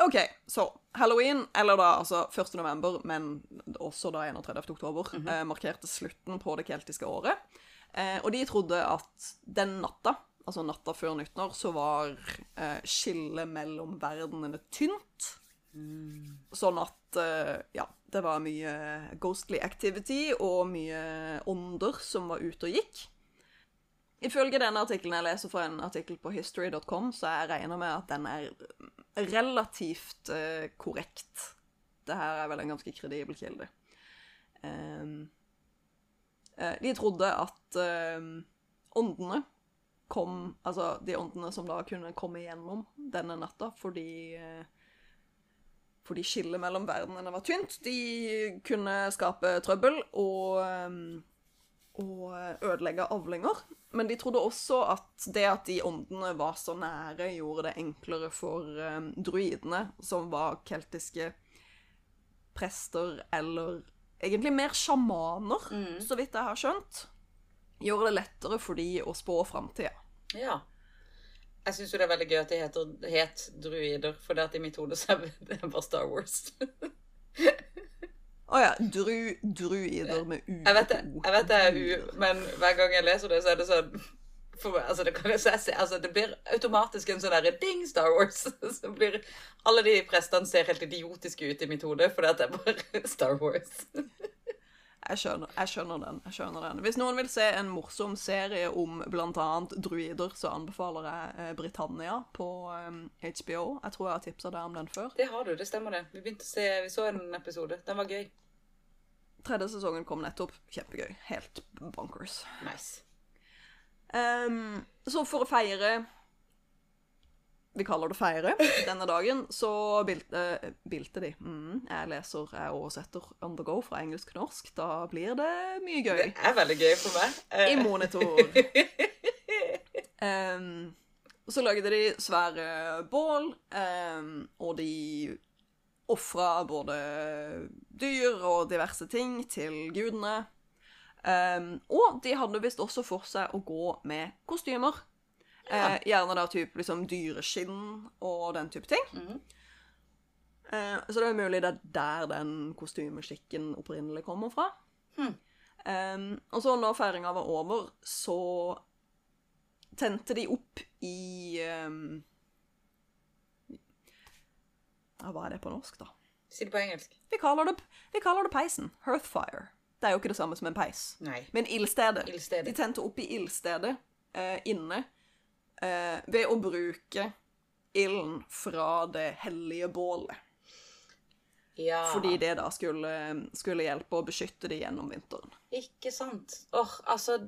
OK, så halloween, eller da altså 1. november, men også da 31. oktober, eh, markerte slutten på det keltiske året. Eh, og de trodde at den natta, altså natta før nyttår, så var eh, skillet mellom verdenene tynt. Sånn at eh, ja, det var mye ghostly activity og mye ånder som var ute og gikk. Ifølge denne artikkelen jeg leser fra en artikkel på history.com, så jeg regner med at den er relativt eh, korrekt. Det her er vel en ganske kredibel kilde. Eh, de trodde at ehm, åndene kom Altså de åndene som da kunne komme igjennom denne natta fordi eh, fordi skillet mellom verdenene var tynt. De kunne skape trøbbel og, og ødelegge avlinger. Men de trodde også at det at de åndene var så nære, gjorde det enklere for druidene, som var keltiske prester eller egentlig mer sjamaner, så vidt jeg har skjønt. Gjorde det lettere for de å spå framtida.
Ja. Jeg syns jo det er veldig gøy at de heter, het druider, for det at i mitt hode så er det bare Star Wars.
Å ja, dru, druider med u.
Jeg vet det, jeg vet det er u, men hver gang jeg leser det, så er det sånn for meg, altså, det, kan, jeg, se- altså, det blir automatisk en sånn derre ding, Star Wars. <laughs> Så blir Alle de prestene ser helt idiotiske ut i mitt hode, fordi at det er bare <laughs> Star Wars.
Jeg skjønner, jeg skjønner den. jeg skjønner den. Hvis noen vil se en morsom serie om bl.a. druider, så anbefaler jeg eh, Britannia på HBO. Jeg tror jeg har tipsa deg om den før.
Det har du, det stemmer det. Vi begynte å se, vi så en episode. Den var gøy.
Tredje sesongen kom nettopp. Kjempegøy. Helt bonkers.
Nice.
Ehm, så for å feire vi kaller det feire, <laughs> denne dagen, så bilte, bilte de. Mm, jeg leser, jeg oversetter on the go fra engelsk til norsk. Da blir det mye gøy.
Det er veldig gøy for meg.
I
Eh,
monitor. um, <laughs> så lagde de svære bål, um, og de ofra både dyr og diverse ting til gudene. Em, og de hadde visst også for seg å gå med kostymer. Eh, gjerne da typ liksom dyreskinn og den type ting.
Mm.
Eh, så det er mulig det er der den kostymeskikken opprinnelig kommer fra.
Mm.
Em, og så når feiringa var over, så tente de opp i em, ja, Hva er det på norsk, da?
Si det på engelsk.
Vi kaller det, vi kaller det peisen. Hearthfire. Det er jo ikke det samme som en peis.
Nei.
Men ildstedet.
Ildstedet.
De tente opp i ildstedet eh, inne eh, ved å bruke ilden fra det hellige bålet.
Ja.
Fordi det da skulle, skulle hjelpe å beskytte det gjennom vinteren.
Ikke sant? Åh, altså,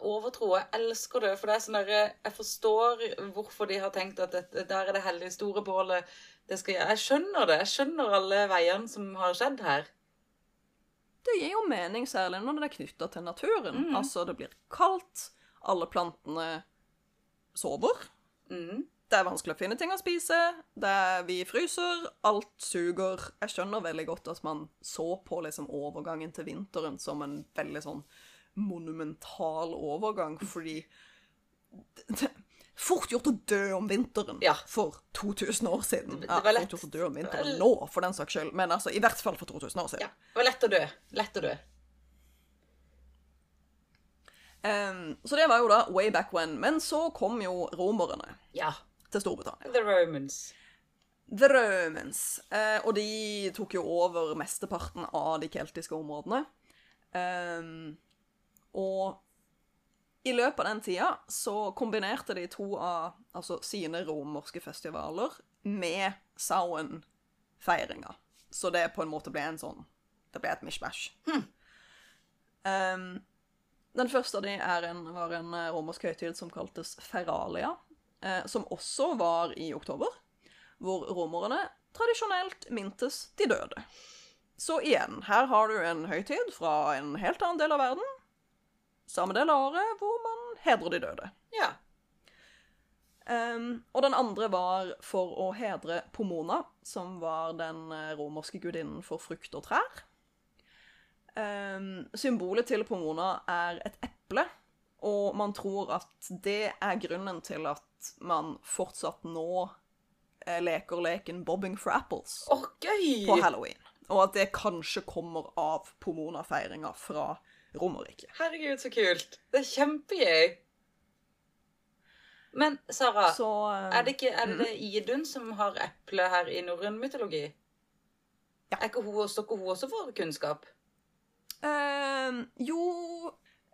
overtro. Jeg elsker det. For det er sånn derre Jeg forstår hvorfor de har tenkt at dette, der er det hellige store bålet. Det skal gjøre. Jeg skjønner det. Jeg skjønner alle veiene som har skjedd her.
Det gir jo mening, særlig når det er knytta til naturen. Altså, det blir kaldt, alle plantene sover.
Mm.
Det er vanskelig å finne ting å spise, det er, vi fryser, alt suger. Jeg skjønner veldig godt at man så på liksom overgangen til vinteren som en veldig sånn monumental overgang, fordi det, det, Fort gjort å dø om vinteren
Ja.
for 2000 år siden.
Det- var lett.
fort gjort å dø om vinteren nå, for den saks skyld, men altså, i hvert fall for 2000 år siden.
Ja. Det var lett å dø. Lett å dø.
Um, så det var jo da way back when. Men så kom jo romerne
Ja.
til Storbritannia.
The Romans.
The Romans. Uh, og de tok jo over mesteparten av de keltiske områdene. Um, og i løpet av den tida så kombinerte de to av altså, sine romerske festivaler med Sauen-feiringa. Så det på en måte ble en sånn Det ble et mishmash. Em, den første av de en, var en eh, romersk høytid som kaltes Feralia, eh, som også var i oktober hvor romerne tradisjonelt mintes de døde. Så igjen, her har du en høytid fra en helt annen del av verden, samme del av året, hvor man hedrer de døde.
Ja.
Um, og den andre var for å hedre Pomona, som var den eh, romerske gudinnen for frukt og trær. Um, symbolet til Pomona er et eple, og man tror at det er grunnen til at man fortsatt nå eh, leker leken Bobbing for apples
okay.
på halloween. Og at det kanskje kommer av Pomona-feiringa fra Romerriket.
Herregud, så kult. Det er kjempegøy. Men Sara,
Så eh,
er det ikke er det, mm. Idun som har eple her i norrøn mytologi?
Ja.
Er ikke hun står ikke hun også for kunnskap?
Uh, jo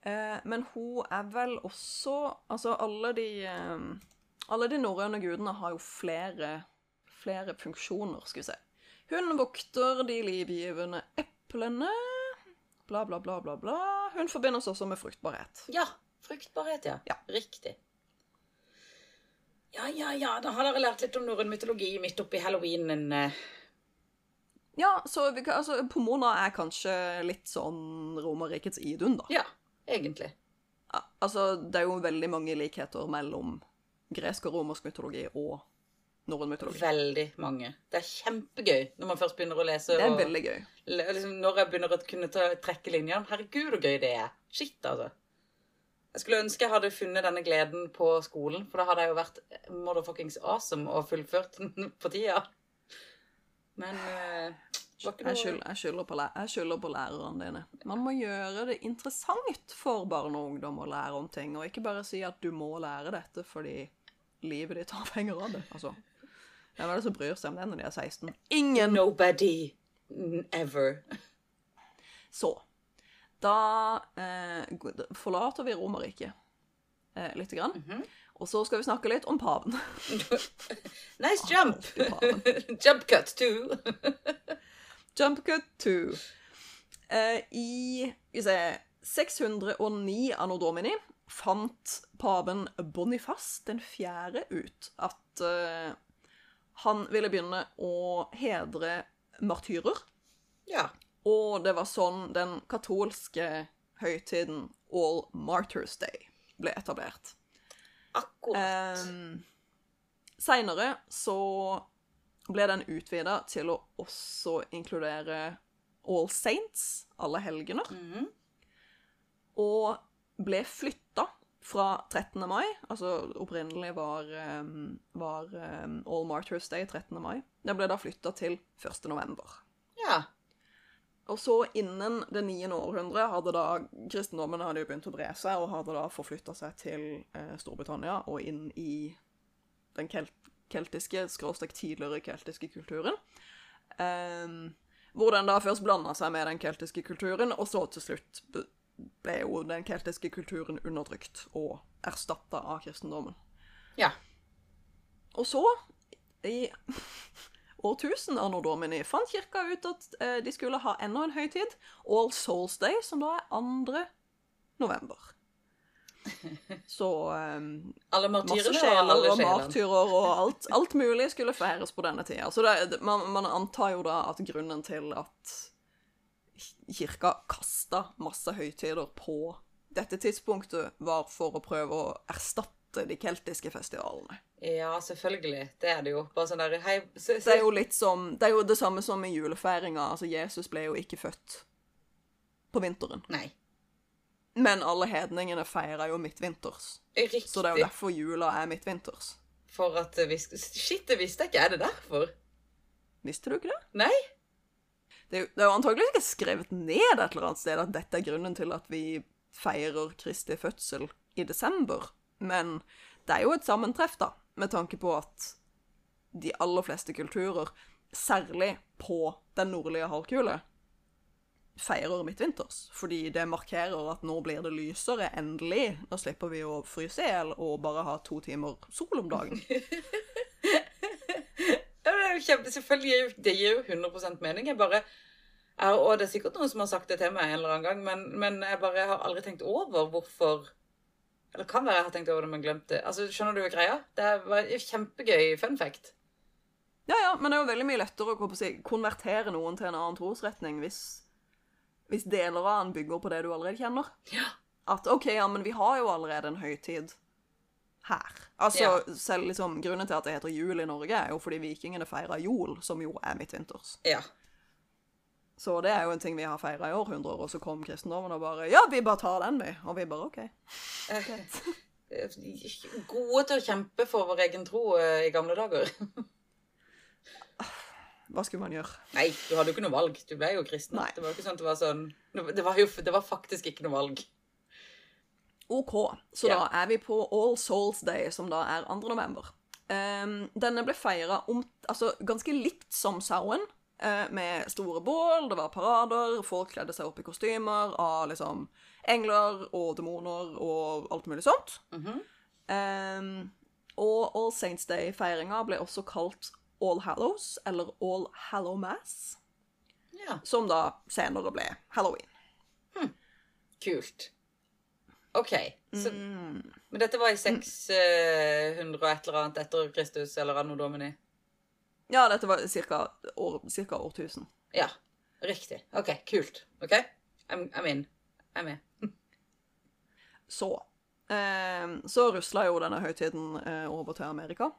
uh, Men hun er vel også Altså, alle de ehm, Alle de norrøne gudene har jo flere flere funksjoner, skal vi si. Hun vokter de livgivende eplene. Bla, bla, bla, bla, bla. Hun forbindes også med fruktbarhet.
Ja. Fruktbarhet, ja.
Ja.
Riktig. Ja, ja, ja. Da har dere lært litt om norrøn mytologi midt oppi halloweenen. eh.
Ja, så vi altså, Pomona er kanskje litt sånn Romerrikets Idun, da.
Ja, egentlig.
Ja, altså, det er jo veldig mange likheter mellom gresk og romersk mytologi og norrøn mytologi.
Veldig mange. Det er kjempegøy når man først begynner å lese.
Det er
og-
veldig gøy.
Liksom, når jeg begynner å kunne ta, trekke linjene Herregud, så gøy det er. Shit, altså. Jeg skulle ønske jeg hadde funnet denne gleden på skolen, for da hadde jeg jo vært motherfuckings awesome og fullført den <laughs> på tida. Men eh, var ikke
Jeg
noe
skylder, jeg, skylder på, læ- på lærerne dine. Man må gjøre det interessant for barn og ungdom å lære om ting, og ikke bare si at du må lære dette fordi livet ditt <laughs> avhenger av det. Altså, hvem er det som bryr seg om det når de er 16? Ingen!
Nobody mm, ever.
Så, da eh, forlater vi Romerriket eh, lite grann, og så skal vi snakke litt om paven. <laughs>
Nice jump! <laughs> jump cut two. <laughs>
Jump cut to. Eh, I vi se, 609 anno domini fant paven Bonifas den fjerde ut at eh, han ville begynne å hedre martyrer.
Ja.
Og det var sånn den katolske høytiden All Martyrs Day ble etablert.
Akkurat.
Eh, Seinere så ble den utvida til å også inkludere All Saints, alle helgener.
Mhm.
Og ble flytta fra 13. mai, altså opprinnelig var, um, var um, All Martyrs Day 13. mai. Det ble da flytta til 1. november.
ja.
Og så innen det 9. århundre hadde da kristendommen hadde jo begynt å bre seg, og hadde da forflytta seg til eh, Storbritannia og inn i den kelt keltiske, skråstrek tidligere keltiske kulturen. Eh, hvor den da først blanda seg med den keltiske kulturen, og så til slutt ble jo den keltiske kulturen undertrykt og erstatta av kristendommen.
Ja.
Og så, i <laughs> årtusen anno domini, fant kirka ut at eh, de skulle ha enda en høytid, All Souls Day, som da er 2. november. <laughs> Så um,
Alle
masse
martyrene og
sjeler
alle
og martyrer og alt, alt mulig skulle feires på denne tida. Så det- man, man antar jo da at grunnen til at kirka kasta masse høytider på dette tidspunktet, var for å prøve å erstatte de keltiske festivalene.
Ja, selvfølgelig. Det er det jo. Bare sånn der Hei, se, se.
Det er jo litt som Det er jo det samme som i julefeiringa. Altså, Jesus ble jo ikke født på vinteren.
Nei.
Men alle hedningene feira jo midtvinters.
Riktig.
Så det er jo derfor jula er midtvinters.
For at vi Shit, det visste jeg ikke. Er det derfor?
Visste du ikke det?
Nei?
Det er jo, det er jo antagelig ikke skrevet ned et eller annet sted at dette er grunnen til at vi feirer Kristi fødsel i desember. Men det er jo et sammentreff, da, med tanke på at de aller fleste kulturer, særlig på den nordlige halvkule, feirer midtvinters. Fordi det markerer at nå blir det lysere, endelig. Nå slipper vi å fryse i hjel og bare ha to timer sol om dagen. <laughs>
Er jo kjempe, selvfølgelig det gir jo 100 mening. Jeg bare jeg, Og det er sikkert noen som har sagt det til meg en eller annen gang, men, men jeg bare har aldri tenkt over hvorfor Eller kan være jeg har tenkt over det, men glemt det. Altså, Skjønner du greia? Det var en kjempegøy fun fact.
Ja, ja, men det er jo veldig mye lettere å si, konvertere noen til en annen trosretning hvis, hvis deler av den bygger på det du allerede kjenner.
Ja.
At OK, ja, men vi har jo allerede en høytid her. Altså,
Ja.
selv liksom, Grunnen til at det heter jul i Norge, er jo fordi vikingene feira jol, som jo er midtvinters.
Ja.
Så det er jo en ting vi har feira i århundrer, og så kom kristendommen og bare Ja, vi bare tar den, vi. Og vi bare OK.
okay. <laughs> Gode til å kjempe for vår egen tro eh, i gamle dager.
Hva skulle man gjøre?
Nei, du hadde jo ikke noe valg. Du ble jo kristen.
Nei.
Det var jo ikke sånn at det var sånn Det var jo det var faktisk ikke noe valg.
OK, så
Ja.
da er vi på All Souls Day, som da er 2. november. Um, denne ble feira altså, ganske likt som Sauen, uh, med store bål, det var parader, folk kledde seg opp i kostymer av liksom engler og demoner og alt mulig sånt. Ehm, og All Saints Day-feiringa ble også kalt All Hallows, eller All Hallow Mass,
Ja,
som da senere ble halloween. Hm.
kult. OK. Så,
Mm.
Men dette var i 600 og et eller annet etter Kristus, eller anno domini?
Ja, dette var ca. År, cirka årtusen.
Ja. Riktig. OK, kult. OK? I'm, I'm in. Er med. <laughs>
Så eh, Så rusla jo denne høytiden eh, over til Amerika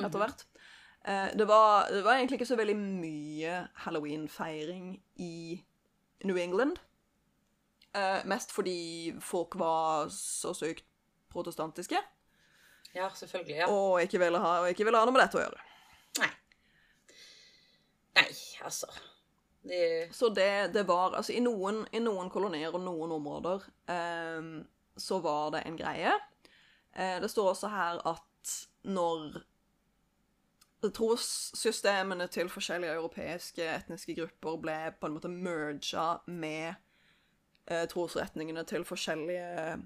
etter hvert. Eh, det, var, det var egentlig ikke så veldig mye halloween-feiring i New England. Eh, mest fordi folk var så sykt protestantiske
Ja, selvfølgelig. Ja.
og ikke ville ha, og ikke ville ha noe med dette å gjøre.
Nei. Nei, altså det,
Så det, det var Altså, i noen, i noen kolonier og noen områder ehm, så var det en greie. Eh, det står også her at når trossystemene til forskjellige europeiske etniske grupper ble på en måte merga med eh, trosretningene til forskjellige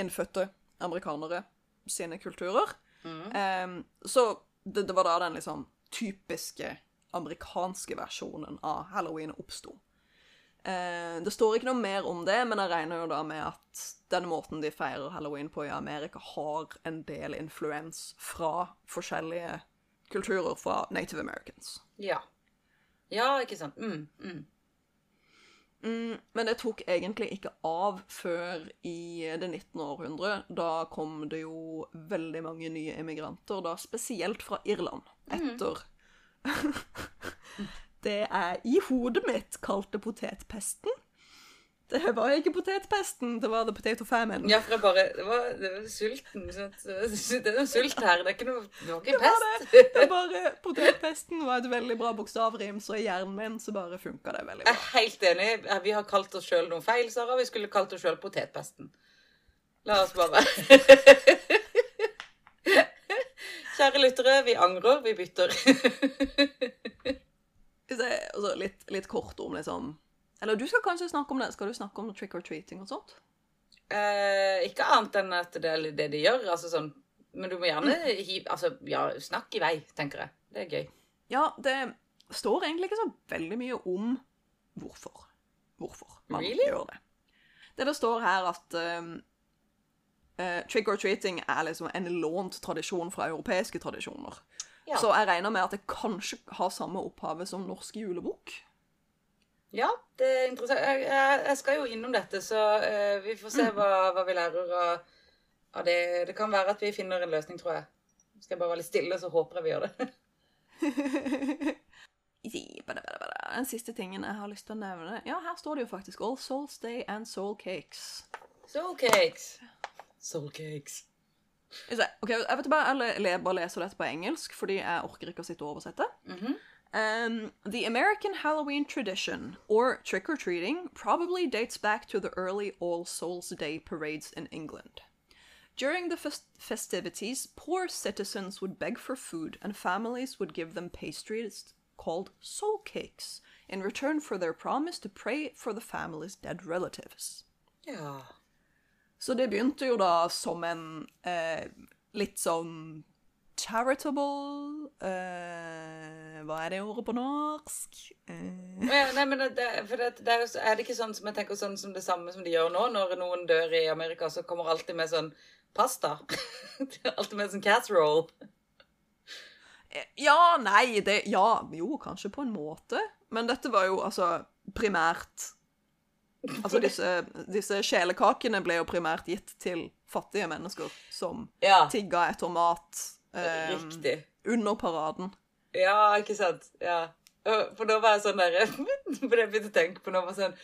innfødte amerikanere sine kulturer, ehm, så det, det var da den liksom typiske amerikanske versjonen av halloween oppsto. Eh, det står ikke noe mer om det, men jeg regner jo da med at den måten de feirer halloween på i Amerika, har en del influens fra forskjellige kulturer fra native americans.
Ja. Ja, ikke sant. Mm, mm.
Mm, men det tok egentlig ikke av før i det 19. århundre. Da kom det jo veldig mange nye emigranter, da spesielt fra Irland, etter <laughs> Det er i hodet mitt kalte potetpesten. Det var ikke potetpesten, det var the potato famine.
Ja, for jeg bare Det var, det var sulten. Det er noe sult her. Det er ikke noe, det var ikke pest.
det. det var bare, Potetpesten var et veldig bra bokstavrim, så i hjernen min så bare funka det veldig bra.
Jeg er helt enig. Vi har kalt oss sjøl noe feil, Sara. Vi skulle kalt oss sjøl potetpesten. La oss bare <laughs> Kjære lyttere, vi angrer, vi bytter. <laughs>
Altså, litt, litt kort om liksom Eller du skal kanskje snakke om det. Skal du snakke om trick or treating og sånt?
Eh, ikke annet enn at det er det de gjør. altså sånn Men du må gjerne hive Altså, ja, snakk i vei, tenker jeg. Det er gøy.
Ja, det står egentlig ikke så veldig mye om hvorfor. Hvorfor man
Really?
gjør det. Det det står her at um, eh, trick or treating er liksom en lånt tradisjon fra europeiske tradisjoner.
Ja.
Så jeg regner med at det kanskje har samme opphavet som norsk julebok.
Ja, det er interessant. Jeg, jeg, skal jo innom dette, så eh, vi får se hva, hva vi lærer av, av det. Det kan være at vi finner en løsning, tror jeg. Skal jeg bare være litt stille, så håper jeg vi gjør det. <laughs>
Den siste tingen jeg har lyst til å nevne Ja, her står det jo faktisk All Souls Day and Soul Cakes.
Soul cakes. Soul cakes.
Skal vi se. Ok, Jeg vet bare, jeg bare leser dette på engelsk, fordi jeg orker ikke å sitte og oversette. Um, the American Halloween tradition, or trick or treating, probably dates back to the early All Souls Day parades in England. During the fest- festivities, poor citizens would beg for food, and families would give them pastries called soul cakes in return for their promise to pray for the family's dead relatives.
Ja.
Så det begynte jo da som en eh, litt sånn charitable uh, Hva er det ordet på norsk? Uh.
Ja, Nei, men det, det, det er, er det ikke sånn som jeg tenker sånn som det samme som de gjør nå? Når noen dør i Amerika, så kommer alltid med sånn pasta. <laughs> alltid med sånn casserole.
ja, nei, det Ja, jo, kanskje på en måte. Men dette var jo altså primært Altså disse, disse sjelekakene ble jo primært gitt til fattige mennesker som
Ja,
tigga etter mat eh,
riktig.
under paraden.
Ja, ikke sant? Ja. For da var jeg sånn der <laughs> For det jeg begynte å tenke på nå, var sånn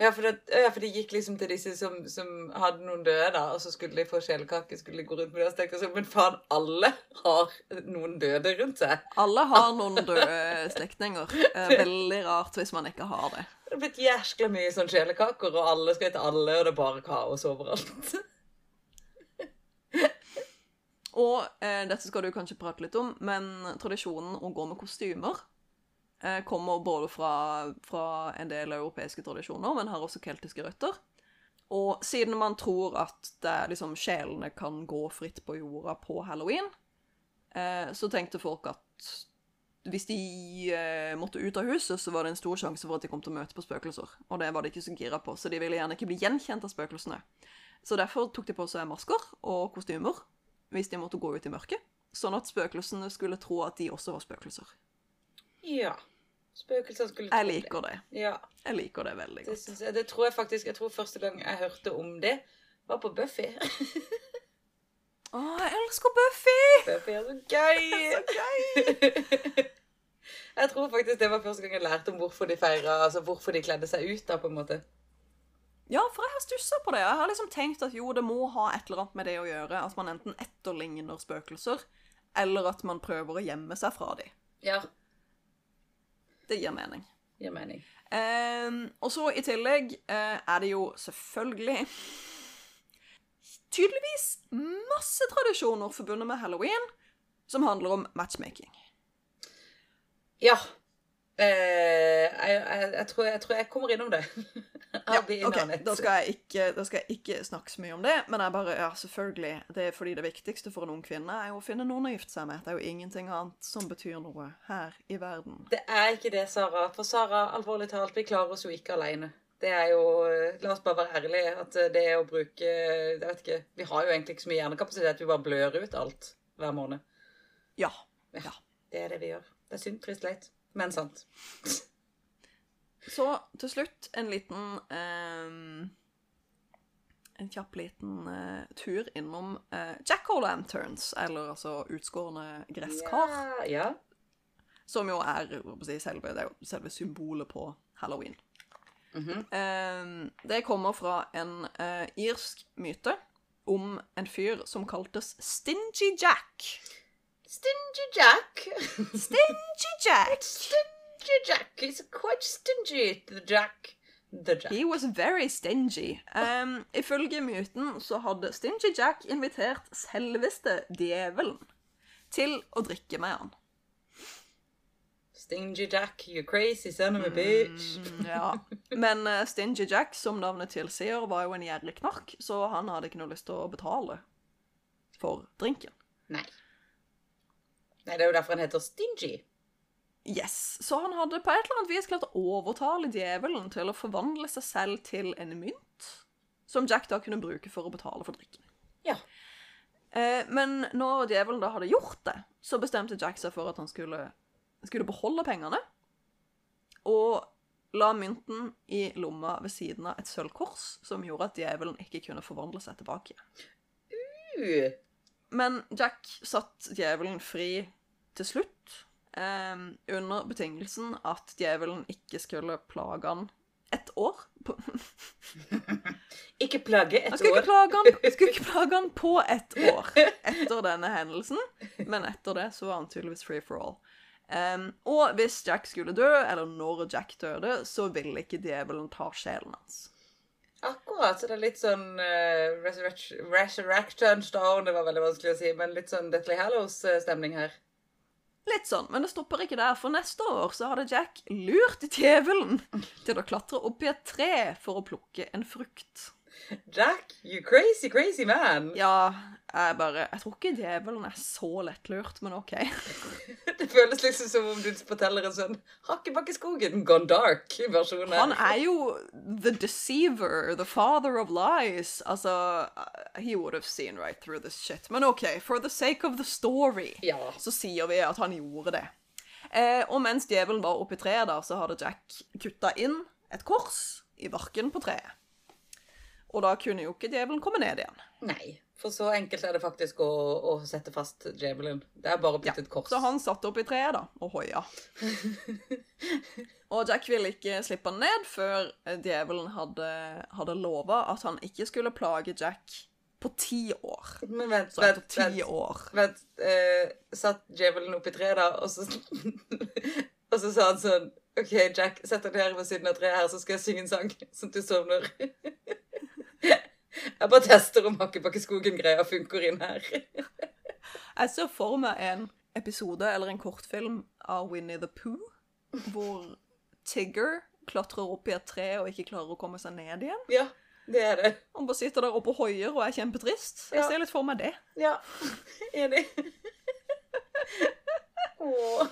ja for, det, ja, for de gikk liksom til disse som, som hadde noen døde, da, og så skulle de få sjelekake. skulle de gå rundt med det, og tenkte sånn, Men faen, alle har noen døde rundt seg.
Alle har noen døde slektninger. <laughs> Eh, Veldig rart hvis man ikke har det.
Det er blitt jæskla mye sånn sjelekaker, og alle skal hete alle, og det er bare kaos overalt. <laughs>
Og eh, dette skal du kanskje prate litt om, men tradisjonen å gå med kostymer eh, kommer både fra, fra en del europeiske tradisjoner, men har også keltiske røtter. Og siden man tror at det, liksom, sjelene kan gå fritt på jorda på halloween, eh, så tenkte folk at hvis de eh, måtte ut av huset, så var det en stor sjanse for at de kom til å møte på spøkelser. Og det var de ikke så gira på, så de ville gjerne ikke bli gjenkjent av spøkelsene. Så derfor tok de på seg masker og kostymer hvis de måtte gå ut i mørket, sånn at spøkelsene skulle tro at de også var spøkelser.
Ja. Spøkelser skulle tro det.
liker det.
Ja,
Jeg liker det veldig godt.
Det, jeg, det tror jeg faktisk Jeg tror første gang jeg hørte om det, var på Buffy. <laughs>
Å, jeg elsker Buffy!
Buffy er så gøy! <laughs>
Så gøy! <laughs>
Jeg tror faktisk det var første gang jeg lærte om hvorfor de feira, altså hvorfor de kledde seg ut, da, på en måte.
Ja, for jeg har stussa på det. Jeg har liksom tenkt at jo, det må ha et eller annet med det å gjøre. At man enten etterligner spøkelser, eller at man prøver å gjemme seg fra dem.
Ja,
Det gir mening.
gir mening.
Eh, og så i tillegg eh, er det jo selvfølgelig Tydeligvis masse tradisjoner forbundet med halloween som handler om matchmaking.
Ja. Eh, jeg, jeg, jeg, tror, jeg tror jeg kommer innom det. <laughs> In
ok, da skal, jeg ikke, da skal jeg ikke snakke så mye om det, men jeg bare, ja, selvfølgelig, det er fordi det viktigste for en ung kvinne er jo å finne noen å gifte seg med. Det er jo ingenting annet som betyr noe her i verden.
Det er ikke det, Sara. For Sara, alvorlig talt, vi klarer oss jo ikke alene. Det er jo La oss bare være ærlige. At det å bruke Jeg vet ikke Vi har jo egentlig ikke så mye hjernekapasitet. Vi bare blør ut alt hver måned.
Ja.
Ja, Det er det vi gjør. Det er synd, trist, leit. Men sant.
Så til slutt en liten ehm, En kjapp liten eh, tur innom uh, Jack-o'-lanterns, eller altså utskårne gresskar.
Ja, ja.
Som jo er si, selve, det er jo selve symbolet på halloween.
Mhm.
Ehm, det kommer fra en eh, irsk myte om en fyr som kaltes Stingy Jack.
Stingy Jack.
Stingy Jack! <laughs>
Stingy Jack. He's quite stingy, the Jack. The Jack.
He was very stingy. Um, ifølge myten så hadde Stingy Jack invitert selveste djevelen til å drikke med han.
Stingy Jack, you crazy son of a bitch.
Mm, ja. Men uh, Stingy Jack, som navnet tilsier, var jo en gjerrig knark, så han hadde ikke noe lyst til å betale for drinken.
Nei. Nei, det er jo derfor han heter Stingy.
Yes, Så han hadde på et eller annet vis klart å overtale djevelen til å forvandle seg selv til en mynt, som Jack da kunne bruke for å betale for drikken.
Ja.
Eh, men når djevelen da hadde gjort det, så bestemte Jack seg for at han skulle, skulle beholde pengene, og la mynten i lomma ved siden av et sølvkors, som gjorde at djevelen ikke kunne forvandle seg tilbake.
Uh,
Men Jack satt djevelen fri til slutt, eh, under betingelsen at djevelen ikke skulle plage han ett år. <laughs>
Ikke plage et
han skulle
år.
ikke, plage han, skulle ikke plage han på ett år etter denne hendelsen, men etter det så var han tydeligvis free for all. Em, og hvis Jack skulle dø, eller når Jack døde, så ville ikke djevelen ta sjelen hans.
Akkurat. Så det er litt sånn uh, Resurrection, Resurrection Stone, det var veldig vanskelig å si, men litt sånn Deathly Hallows-stemning her.
Litt sånn, men det stopper ikke der, for neste år så hadde Jack lurt djevelen til å klatre opp i et tre for å plukke en frukt.
Jack, you crazy, crazy man.
Ja, jeg bare Jeg tror ikke djevelen er så lettlurt, men OK. <laughs>
Det føles liksom som om du forteller en sånn Hakkebakkeskogen gone dark-versjon.
Han er jo the deceiver, the father of lies. Altså He would have seen right through this shit. Men OK, for the sake of the story,
Ja.
så sier vi at han gjorde det. Eh, og mens djevelen var oppi treet, da, så hadde Jack kutta inn et kors i barken på treet. Og da kunne jo ikke djevelen komme ned igjen.
Nei, for så enkelt er det faktisk å, å sette fast djevelen. Det er bare blitt ja, et kors.
Så han satt opp i treet da, og hoia. <laughs> og Jack ville ikke slippe han ned før djevelen hadde, hadde lova at han ikke skulle plage Jack på ti år.
Men vent,
Så
vent, vent.
år
Vent, eh, satt djevelen opp i treet da, og så, <laughs> og så sa han sånn OK, Jack, sett deg ned ved siden av treet her, så skal jeg synge en sang, sånn at du sovner. <laughs> Jeg bare tester om Hakkebakkeskogen-greia funker inn her.
Jeg ser for meg en episode eller en kortfilm av Winnie the Pooh, hvor Tigger klatrer opp i et tre og ikke klarer å komme seg ned igjen.
Ja, det er det.
Han bare sitter der oppe og hoier og er kjempetrist. Jeg
Ja.
ser litt for meg det.
Ja, <laughs> enig. Åh,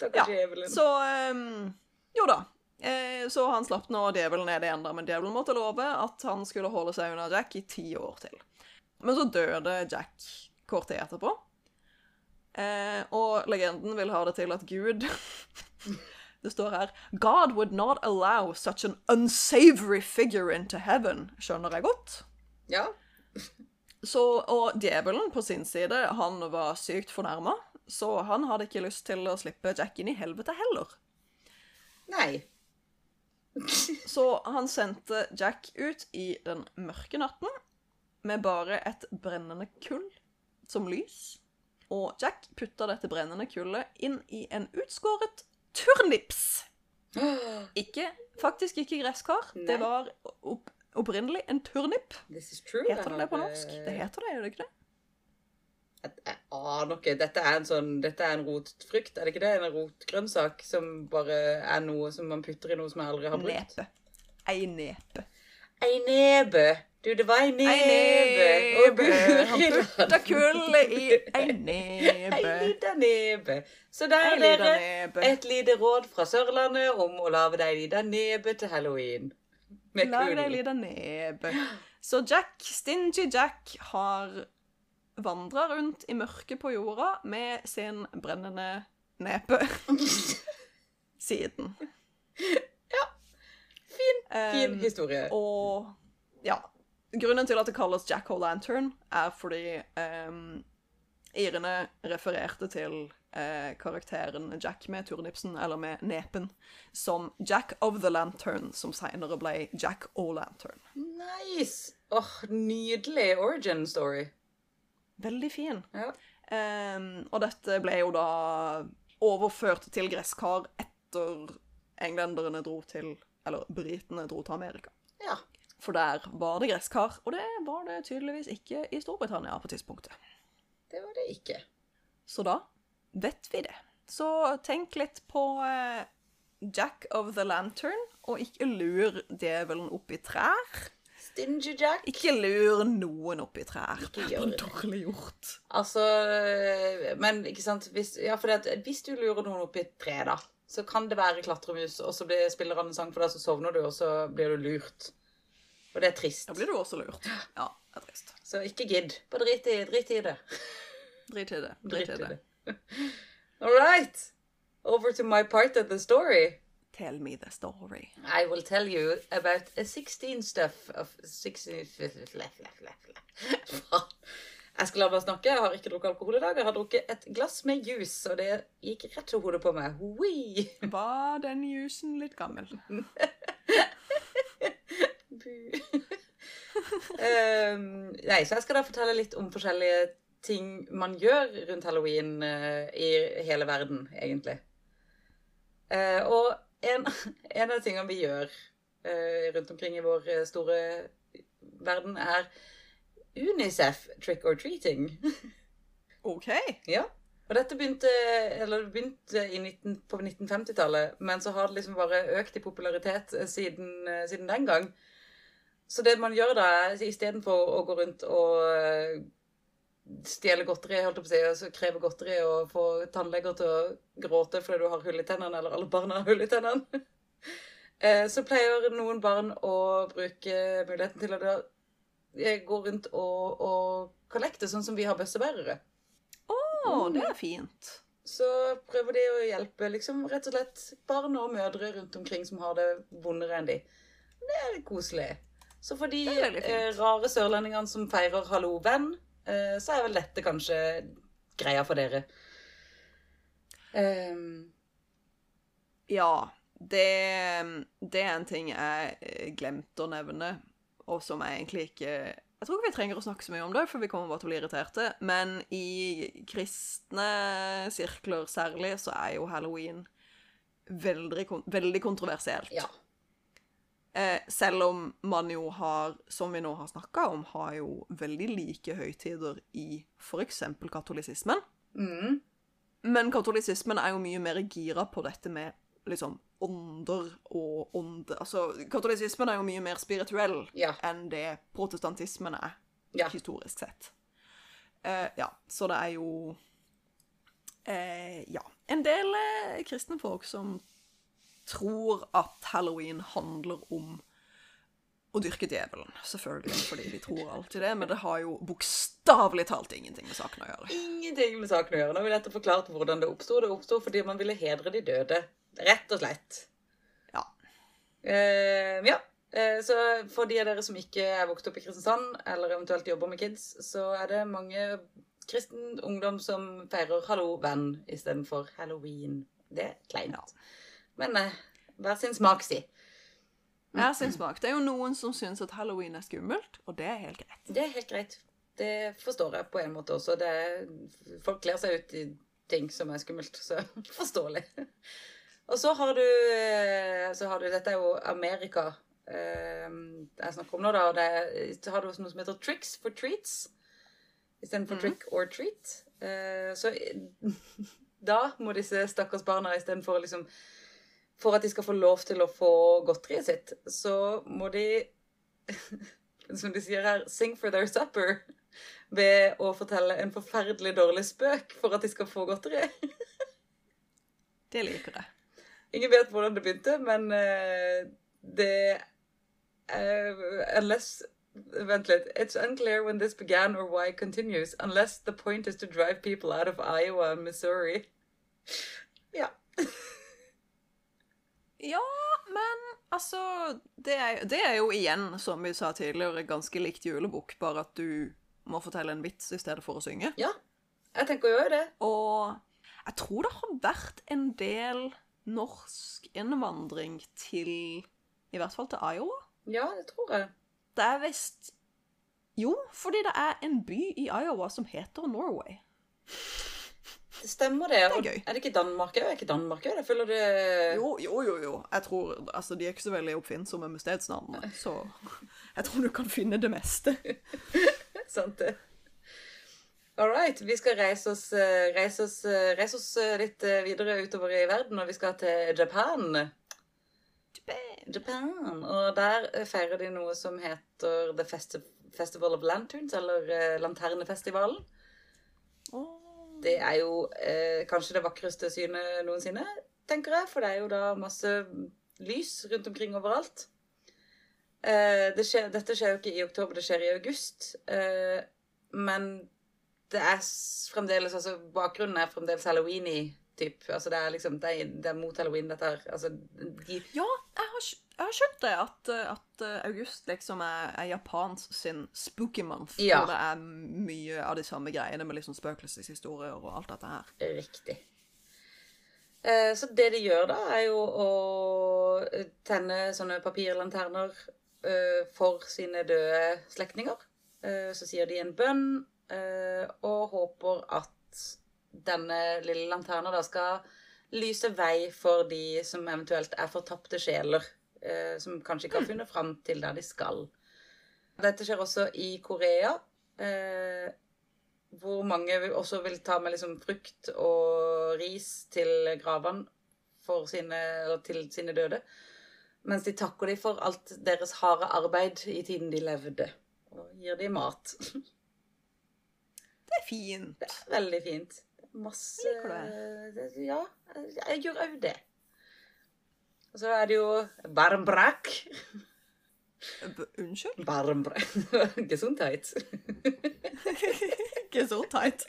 takk
Ja,
djevelen.
Så um, jo da. Eh, så han slapp nå djevelen ned igjen, da, men djevelen måtte love at han skulle holde seg unna Jack i ti år til. Men så døde Jack kort tid etterpå. Eh, og legenden vil ha det til at Gud <laughs> Det står her God would not allow such an unsavory figure into heaven. Skjønner jeg godt?
Ja,
Så, og djevelen på sin side, han var sykt fornærma, så han hadde ikke lyst til å slippe Jack inn i helvete heller.
nei.
Så han sendte Jack ut i den mørke natten med bare et brennende kull som lys. Og Jack putta dette brennende kullet inn i en utskåret turnips. Ikke, faktisk ikke gresskar.
Nei.
Det var opp, opprinnelig en turnip. Heter det det på norsk? Det heter det, gjør det ikke det?
Jeg, aner ikke. Dette er en sånn, dette er en rotfrukt, er det ikke det? En rotgrønnsak som bare er noe som man putter i noe som jeg aldri har brukt.
Nepe. Ei nepe.
Ei nebe. Du, det var ei nebe.
Ei nebe. Han <laughs> putta kullet i ei
Ei
nebe.
lita nebe. Så der,
Ei lita
dere, et lite råd fra Sørlandet om å lage deg ei lita nebe til halloween. Med
Lag deg ei lita nebe. Så Jack, Stingy Jack, har vandra rundt i mørket på jorda med sin brennende nepe <laughs> siden. Ja.
Fin, fin
Um,
historie.
Og ja. Grunnen til at det kalles Jack O'Lantern, er fordi um, irene refererte til eh, karakteren Jack med turnipsen, eller med nepen, som Jack of the Lantern, som seinere ble Jack O'Lantern.
Nice! Åh, nydelig origin story.
Veldig fin.
Ja.
Um, og dette ble jo da overført til gresskar etter englenderne dro til Eller britene dro til Amerika.
ja.
For der var det gresskar, og det var det tydeligvis ikke i Storbritannia på tidspunktet.
Det var det ikke.
Så da vet vi det. Så tenk litt på eh, Jack of the Lantern, og ikke lur djevelen opp i trær.
Stingy Jack.
Ikke lur noen opp i trær.
Ikke
Det er dårlig gjort.
Altså Men ikke sant hvis, Ja, for det, at hvis du lurer noen opp i et tre, da, så kan det være klatremus, og så blir spiller han en sang for deg, så sovner du, og så blir du lurt. Og det er trist.
Da blir du også lurt. Ja, det er trist.
Så ikke gidd. Bare drit i, drit i det.
Drit i det. Drit i det. <laughs>
All right. Over to my part of the story.
Tell me the story.
I will tell you about a 16 stuff of 16 Faen. Jeg skal la meg snakke. Jeg har ikke drukket alkohol i dag. Jeg har drukket et glass med jus, og det gikk rett til hodet på meg. Hui.
Var den jusen litt gammel? <laughs>
Ehm, nei, så jeg skal da fortelle litt om forskjellige ting man gjør rundt halloween uh, i hele verden, egentlig. Uh, og en, <laughs> en av tingene vi gjør uh, rundt omkring i vår eh, store verden, er Unicef trick or treating. <laughs>
OK.
Ja. Og dette begynte, eller begynte i 19, på 1950-tallet, men så har det liksom bare økt i popularitet eh, siden, siden den gang. Så det man gjør da, istedenfor å gå rundt og stjele godteri, holdt jeg på å si, og så kreve godteri og få tannleger til å gråte fordi du har hull i tennene, eller alle barna har hull i tennene, <laughs> eh, så pleier noen barn å bruke muligheten til å eh, gå rundt og, og kollekte, sånn som vi har bøssebærere.
Å, det er fint.
Så prøver de å hjelpe liksom rett og slett barn og mødre rundt omkring som har det vondere enn de. Det er koselig. Så for de eh, rare sørlendingene som feirer hallo venn, så er vel dette kanskje greia for dere. Um.
Ja, det, det er en ting jeg eh, glemte å nevne, og som jeg egentlig ikke Jeg tror ikke vi trenger å snakke så mye om det, for vi kommer bare til å bli irriterte. Men i kristne sirkler særlig, så er jo halloween veldig, veldig kontroversielt.
ja.
Eh, selv om man jo har, som vi nå har snakka om, har jo veldig like høytider i f.eks. katolisismen.
Mm,
Men katolisismen er jo mye mer gira på dette med liksom ånder og ånde Altså, katolisismen er jo mye mer spirituell
Ja.
enn det protestantismen er,
Ja.
historisk sett. Eh, ja, så det er jo eh, Ja. En del eh, kristne folk som tror at halloween handler om å dyrke djevelen. Selvfølgelig, fordi de tror alltid det, men det har jo bokstavelig talt ingenting med saken å gjøre.
Ingenting med saken å gjøre. Nå har vi nettopp forklart hvordan det oppsto. Det oppsto fordi man ville hedre de døde. Rett og slett.
Ja.
Uh, ja. Eh, så for de av dere som ikke er vokst opp i Kristiansand, eller eventuelt jobber med kids, så er det mange kristen ungdom som feirer hallo venn istedenfor halloween. Det er kleint.
Ja.
Men eh, hver sin smak, si.
Hver sin smak. Det er jo noen som syns at halloween er skummelt, og det er helt greit.
Det er helt greit. Det forstår jeg på en måte også. Det er, folk kler seg ut i ting som er skummelt, så <laughs> forståelig. Og så har du, eh, så har du Dette er jo Amerika eh, jeg snakker om nå, da. Og det så har du også noe som heter tricks for treats istedenfor
mm.
trick or treat. Eh, så <laughs> da må disse stakkars barna istedenfor liksom For at de skal få lov til å få godteriet sitt, så må de <laughs> som de sier her, sing for their supper ved å fortelle en forferdelig dårlig spøk for at de skal få godteri. <laughs>
Det liker jeg.
Ingen vet hvordan det begynte, men eh, det eh, unless Vent litt. It's unclear when this began or why it continues, unless the point is to drive people out of Iowa and Missouri. <laughs> Ja.
Ja, men altså det er, det er jo igjen, som vi sa tidligere, ganske likt julebukk, bare at du må fortelle en vits i stedet for å synge.
Ja. Jeg tenker jo det.
Og jeg tror det har vært en del norsk innvandring til I hvert fall til Iowa.
Ja, det tror jeg.
Det er visst Jo, fordi det er en by i Iowa som heter Norway.
Det stemmer, det.
er gøy.
Er det ikke Danmark òg? Er ikke Danmark òg? Jeg føler det
Jo, jo, jo, jo. Jeg tror, altså, De er ikke så veldig oppfinnsomme med stedsnavnene, så jeg tror du kan finne det meste. <laughs>
Sant, det. All right. Vi skal reise oss, eh, reise oss, eh, reise oss eh, litt videre utover i verden, og vi skal til Japan. Japan. Og der feirer de noe som heter The Festi Festival of Lanterns, eller Lanternefestivalen.
Åh.
Det er jo eh, kanskje det vakreste synet noensinne, tenker jeg, for det er jo da masse lys rundt omkring overalt. Eh, det skjer, dette skjer jo ikke i oktober, det skjer i august. Eh, men det er fremdeles altså Bakgrunnen er fremdeles halloween-y. Typ. Altså det er liksom, det er, det er mot halloween, dette her. Altså, de,
Ja, jeg har, jeg har skjønt det, at, eh, at eh, august liksom er, er Japans sin spooky month.
Ja.
Hvor det er mye av de samme greiene med liksom spøkelseshistorier og alt dette her.
Riktig. Eh, Så det de gjør da, er jo å tenne sånne papirlanterner eh, for sine døde slektninger. Eh, Så sier de en bønn eh, og håper at denne lille lanterna da skal lyse vei for de som eventuelt er fortapte sjeler, eh, som kanskje ikke har funnet fram til der de skal. Dette skjer også i Korea. eh, hvor mange også vil ta med liksom frukt og ris til gravene for sine, eller til sine døde. Mens de takker dem for alt deres harde arbeid i tiden de levde. Og gir dem mat. <laughs>
Det er fint.
Det er veldig fint. Masse
Liker
det- Ja, jeg gjør òg det. Og så er det jo varmbrak.
Unnskyld?
Varmbrak. <laughs> Gesundheit.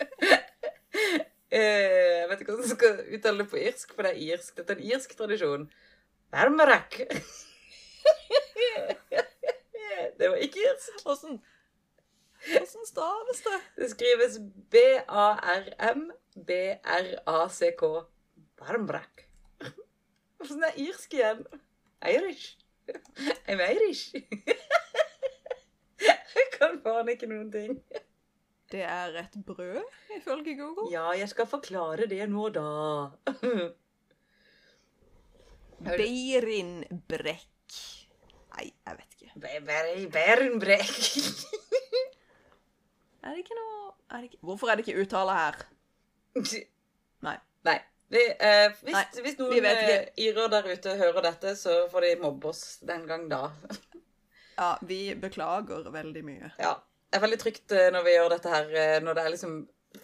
Eh, jeg vet ikke hvordan jeg skal uttale det på irsk, for det er irsk. Dette er en irsk tradisjon. Varmbrak. <laughs> Det var ikke irsk.
Åssen staves det?
Det skrives B-A-R-M-B-R-A-C-K. Barmbrak. Hvordan er irsk igjen? Irish. I'm Irish. Jeg kan faen ikke noen ting.
Det er et brød, ifølge Google.
Ja, jeg skal forklare det nå, da.
Beirinbrekk. Nei, jeg vet ikke.
Beirinbrekk
Er det ikke noe er det ikke... Hvorfor er det ikke uttale her? Nei.
Nei. Vi, eh, hvis,
Nei,
hvis noen
vet
eh, irer der ute hører dette, så får de mobbe oss den gang da. <laughs>
Ja, vi beklager veldig mye.
Ja. Det er veldig trygt eh, når vi gjør dette her, eh, når det er liksom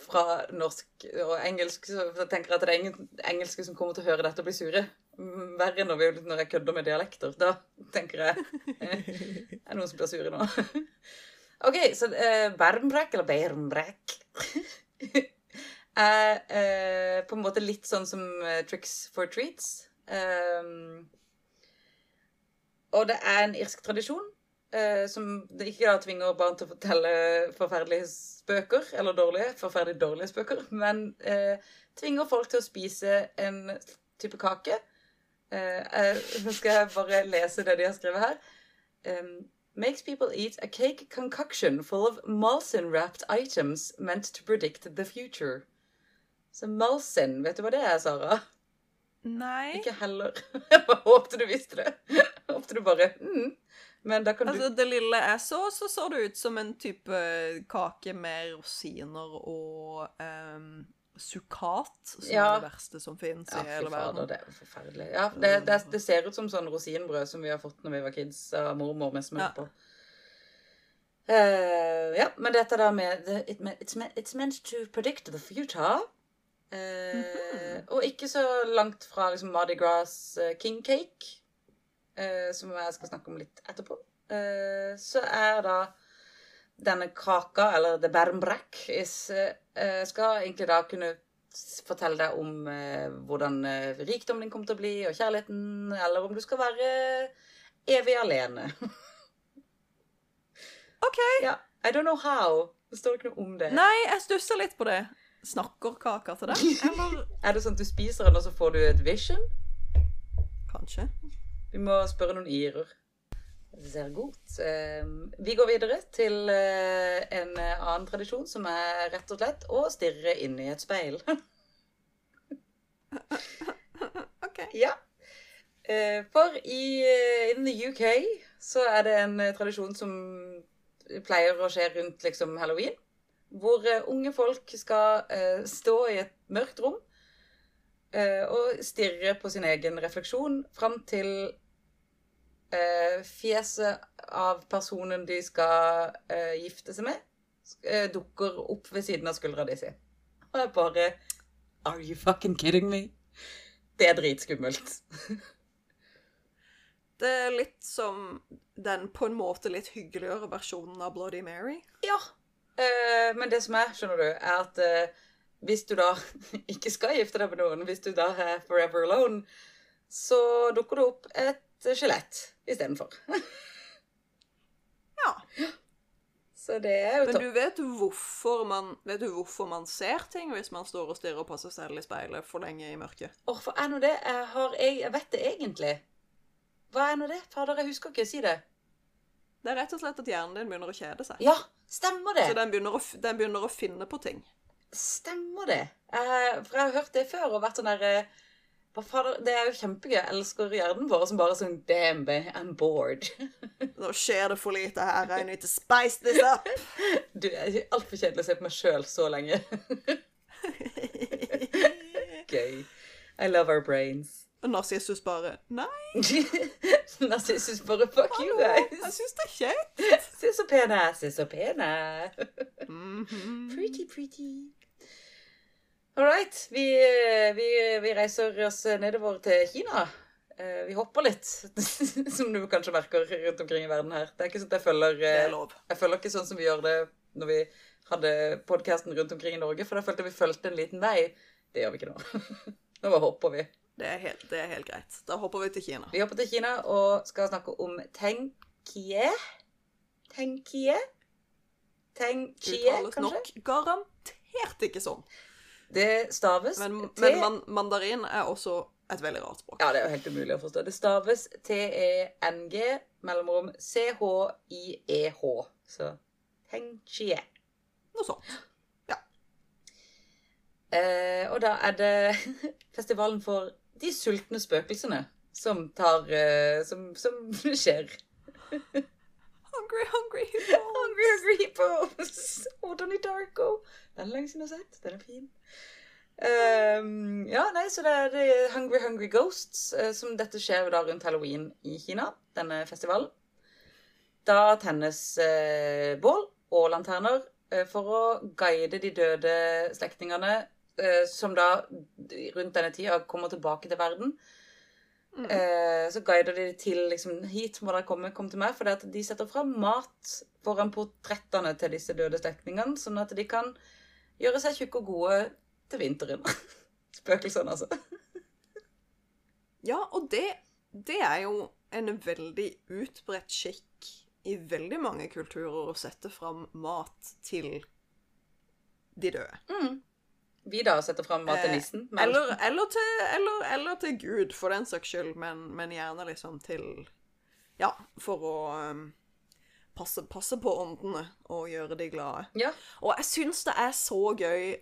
fra norsk og engelsk, så jeg tenker jeg at det er ingen engelske som kommer til å høre dette og bli sure. Mm, Verre når, vi, når jeg kødder med dialekter. Da tenker jeg <laughs> Det er noen som blir sure nå. <laughs> OK, så eh, Bernbrekk, eller Bernbrekk er eh, på en måte litt sånn som eh, Tricks for treats. Um, og det er en irsk tradisjon eh, som ikke da tvinger barn til å fortelle forferdelige spøker, eller dårlige, forferdelig dårlige spøker, men eh, tvinger folk til å spise en type kake. Eh, eh, nå skal jeg bare lese det de har skrevet her. Um, makes people eat a cake concoction full of Malsin-wrapped items meant to predict the future. Så Malsin, vet du hva det er, Sara?
Nei.
Ikke heller. Jeg bare håpte du visste det. Håpte du bare mm. Men da kan
Altså, det lille jeg så, så så det ut som en type kake med rosiner og um, sukat, som
Ja.
er det verste som fins
Ja,
i hele verden.
det er forferdelig. Ja, det, det, det ser ut som sånn rosinbrød som vi har fått når vi var kids av mormor med smør
Ja.
på. Eh, ja, men dette da med the, it, it's meant to predict the future. Eh,
Mhm.
Og ikke så langt fra liksom Mardi Gras eh, king cake, eh, som jeg skal snakke om litt etterpå. eh, så er da denne kaka, eller the bermbrek, is, eh, skal egentlig da kunne fortelle deg om hvordan rikdommen din kommer til å bli, og kjærligheten, eller om du skal være evig alene.
OK.
Ja, I don't know how. Det står ikke noe om det.
Nei, jeg stusser litt på det. Snakker kaka til deg? <laughs> Eller
Er det sånn at du spiser den, og så får du et vision?
kanskje?
Vi må spørre noen irer. Sehr godt. Eh, vi går videre til eh, en eh, annen tradisjon, som er rett og slett å stirre inn i et speil. <laughs>
OK.
ja. Eh, for i in the UK så er det en tradisjon som pleier å skje rundt liksom halloween. Hvor eh, unge folk skal eh, stå i et mørkt rom eh, og stirre på sin egen refleksjon fram til fjeset av personen de skal gifte seg med, dukker opp ved siden av skuldra di si. Og jeg bare Are you fucking kidding me? Det er dritskummelt. <laughs>
Det er litt som den på en måte litt hyggeligere versjonen av Bloody Mary.
Ja. Eh, men det som er, skjønner du, er at eh, hvis du da <laughs> ikke skal gifte deg med noen, hvis du da er forever alone, så dukker det opp et skjelett istedenfor.
Ja. <laughs>
Så det er jo
Men du vet hvorfor man, vet du hvorfor man ser ting hvis man står og stirrer på seg selv i speilet for lenge i mørket?
Åh, for er nå det? Jeg, har, jeg, vet det egentlig. Hva er nå det? Fader, jeg husker ikke. Si det.
Det er rett og slett at hjernen din begynner å kjede seg.
Ja, stemmer det.
Så den begynner, å, den begynner å finne på ting.
Stemmer det. Eh, for jeg har hørt det før og vært sånn der eh, det er jo kjempegøy. Jeg elsker hjernen vår som bare sånn Damn, babe, I'm bored. <laughs>
Nå skjer det for lite her. I need to spice this up. <laughs>
Du, jeg er altfor kjedelig å se på meg sjøl så lenge. <laughs> Gøy. I love our brains.
Narsissus bare Nei, <laughs>
Narsissus bare fuck you
hallo, jeg
guys.
syns det er kjekt. <laughs>
Se så pen jeg er, se så pen jeg er. <laughs>
Mhm.
Pretty, pretty. All right. Vi, vi, vi reiser oss nedover til Kina. Eh, Vi hopper litt, som du kanskje merker rundt omkring i verden her. Det er ikke sånn at jeg følger
Det
eh,
er.
Jeg følger ikke sånn som vi gjør det når vi hadde podkasten rundt omkring i Norge, for da følte vi fulgte en liten vei. Det gjør vi ikke nå. Nå bare hopper vi.
Det er, helt, det er helt greit. Da hopper vi til Kina.
Vi hopper til Kina og skal snakke om Tenkie. Tenkie? Tenkie,
Uttales
kanskje?
nok garantert ikke sånn.
Det staves
Men, men man, mandarin er også et veldig rart språk.
Ja, det er jo helt umulig å forstå. Det staves T-E-N-G mellomrom C-H-I-E-H. Så Tenkie.
Noe sånt.
Eh, og da er det <laughs> festivalen for de sultne spøkelsene som tar uh, som, som <laughs> skjer.
Hungry, hungry <laughs> hippos.
Hungry Hungry Hippos! Og Donnie Darko. Den er lenge siden jeg har sett. Den er fin. Um, ja, nei, så det er The Hungry Hungry Ghosts, uh, som dette skjer da rundt halloween i Kina, denne festivalen. Da tennes uh, bål og lanterner for å guide de døde slektningene, som da rundt denne tida kommer tilbake til verden. Mm. så guider de til liksom, hit må dere komme, kom til meg, for de setter fram mat foran portrettene til disse døde slektningene, sånn at de kan gjøre seg tjukke og gode til vinteren. <laughs> Spøkelsene, altså.
Ja, og det, det er jo en veldig utbredt skikk i veldig mange kulturer å sette fram mat til de døde.
Vi da setter fram mat til
Eh,
nissen. men-
Eller, eller, til, eller, eller til Gud, for den saks skyld, men, men gjerne liksom til Ja, for å um, passe, passe på åndene og gjøre de glade.
Ja.
Og jeg syns det er så gøy,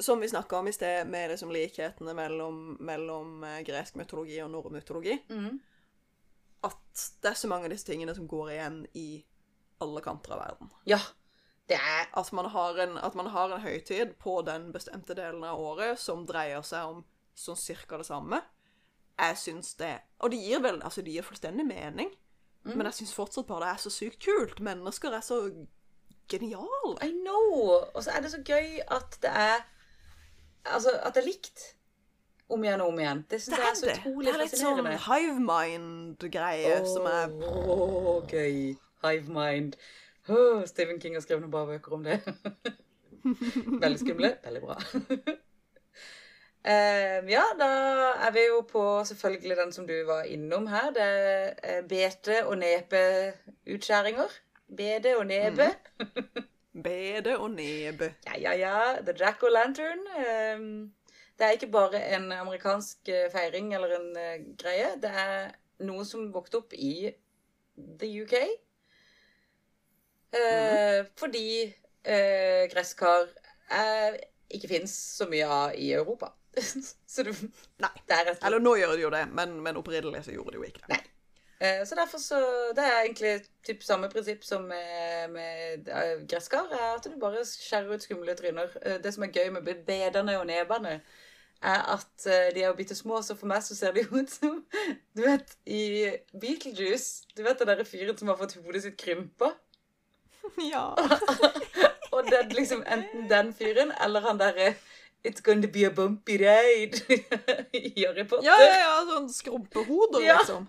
som vi snakka om i sted, med liksom likhetene mellom, mellom eh, gresk mytologi og norrøn mytologi,
Mhm.
at det er så mange av disse tingene som går igjen i alle kanter av verden.
ja. Det er
At man, har en, at man har en høytid på den bestemte delen av året som dreier seg om sånn cirka det samme. Jeg syns det Og det gir vel Altså, det gir fullstendig mening, men jeg syns fortsatt bare det er så sykt kult. Mennesker er så geniale.
I know! Og så er det så gøy at det er Altså, at det er likt. om igjen og om igjen. Det syns jeg er så
det. Det er litt sånn hive mind-greie som er
Åh, gøy. Hive mind. Åh, Stephen King har skrevet noen bra bøker om det. <laughs> veldig skumle. Veldig bra. Um, <laughs> ja, da er vi jo på selvfølgelig den som du var innom her. Det er eh, bete- og nepeutskjæringer. Bede og nebe.
bede og nebe. <laughs>
Ja, ja, ja. The Jack-o'-lantern. Um, det er ikke bare en amerikansk eh, feiring eller en uh, greie. Det er noe som vokste opp i the UK. Eh, Fordi eh, gresskar ikke fins så mye av i Europa. <laughs> så du,
Nei.
det er
Eller nå gjør de jo det, men, men opprinnelig så gjorde de jo ikke det.
Nei. Eh, Så derfor så Det er egentlig typ samme prinsipp som med, med gresskar, er at du bare skjærer ut skumle tryner. Det som er gøy med bedene og nebene, er at de er jo bitte små, så for meg så ser de ut som Du vet, i Beetlejuice Du vet den derre fyren som har fått hodet sitt krympa? <laughs>
Ja. <laughs>
Og det er liksom enten den fyren eller han derre It's going to be a bumpy ride <laughs> Harry Potter.
Ja, ja, ja, sånn skrumpehoder,
Ja.
liksom.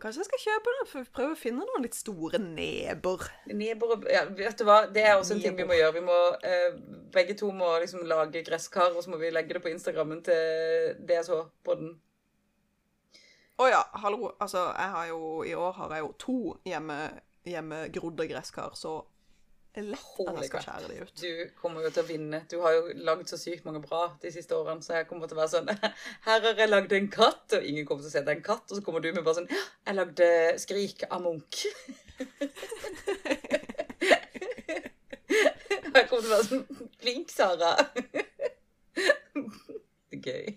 Kanskje jeg skal kjøpe den for prøve å finne noen litt store neber.
Neber og ja, vet du hva? Det er også en ting vi må gjøre. Vi må, eh, begge to må liksom lage gresskar, og så må vi legge det på Instagrammen til DSH på den.
Å ja, hallo. Altså, jeg har jo I år har jeg jo to hjemme, hjemmegrodde gresskar, så lett at jeg skal skjære de ut.
Du kommer jo til å vinne. Du har jo lagd så sykt mange bra de siste årene, så jeg kommer til å være sånn <laughs> Her har jeg lagd en katt, og ingen kommer til å se det er en katt, og så kommer du med bare sånn Jeg lagde Skrik av Munch. <laughs> Jeg kommer til å være sånn Flink, Sara. <laughs> Gøy.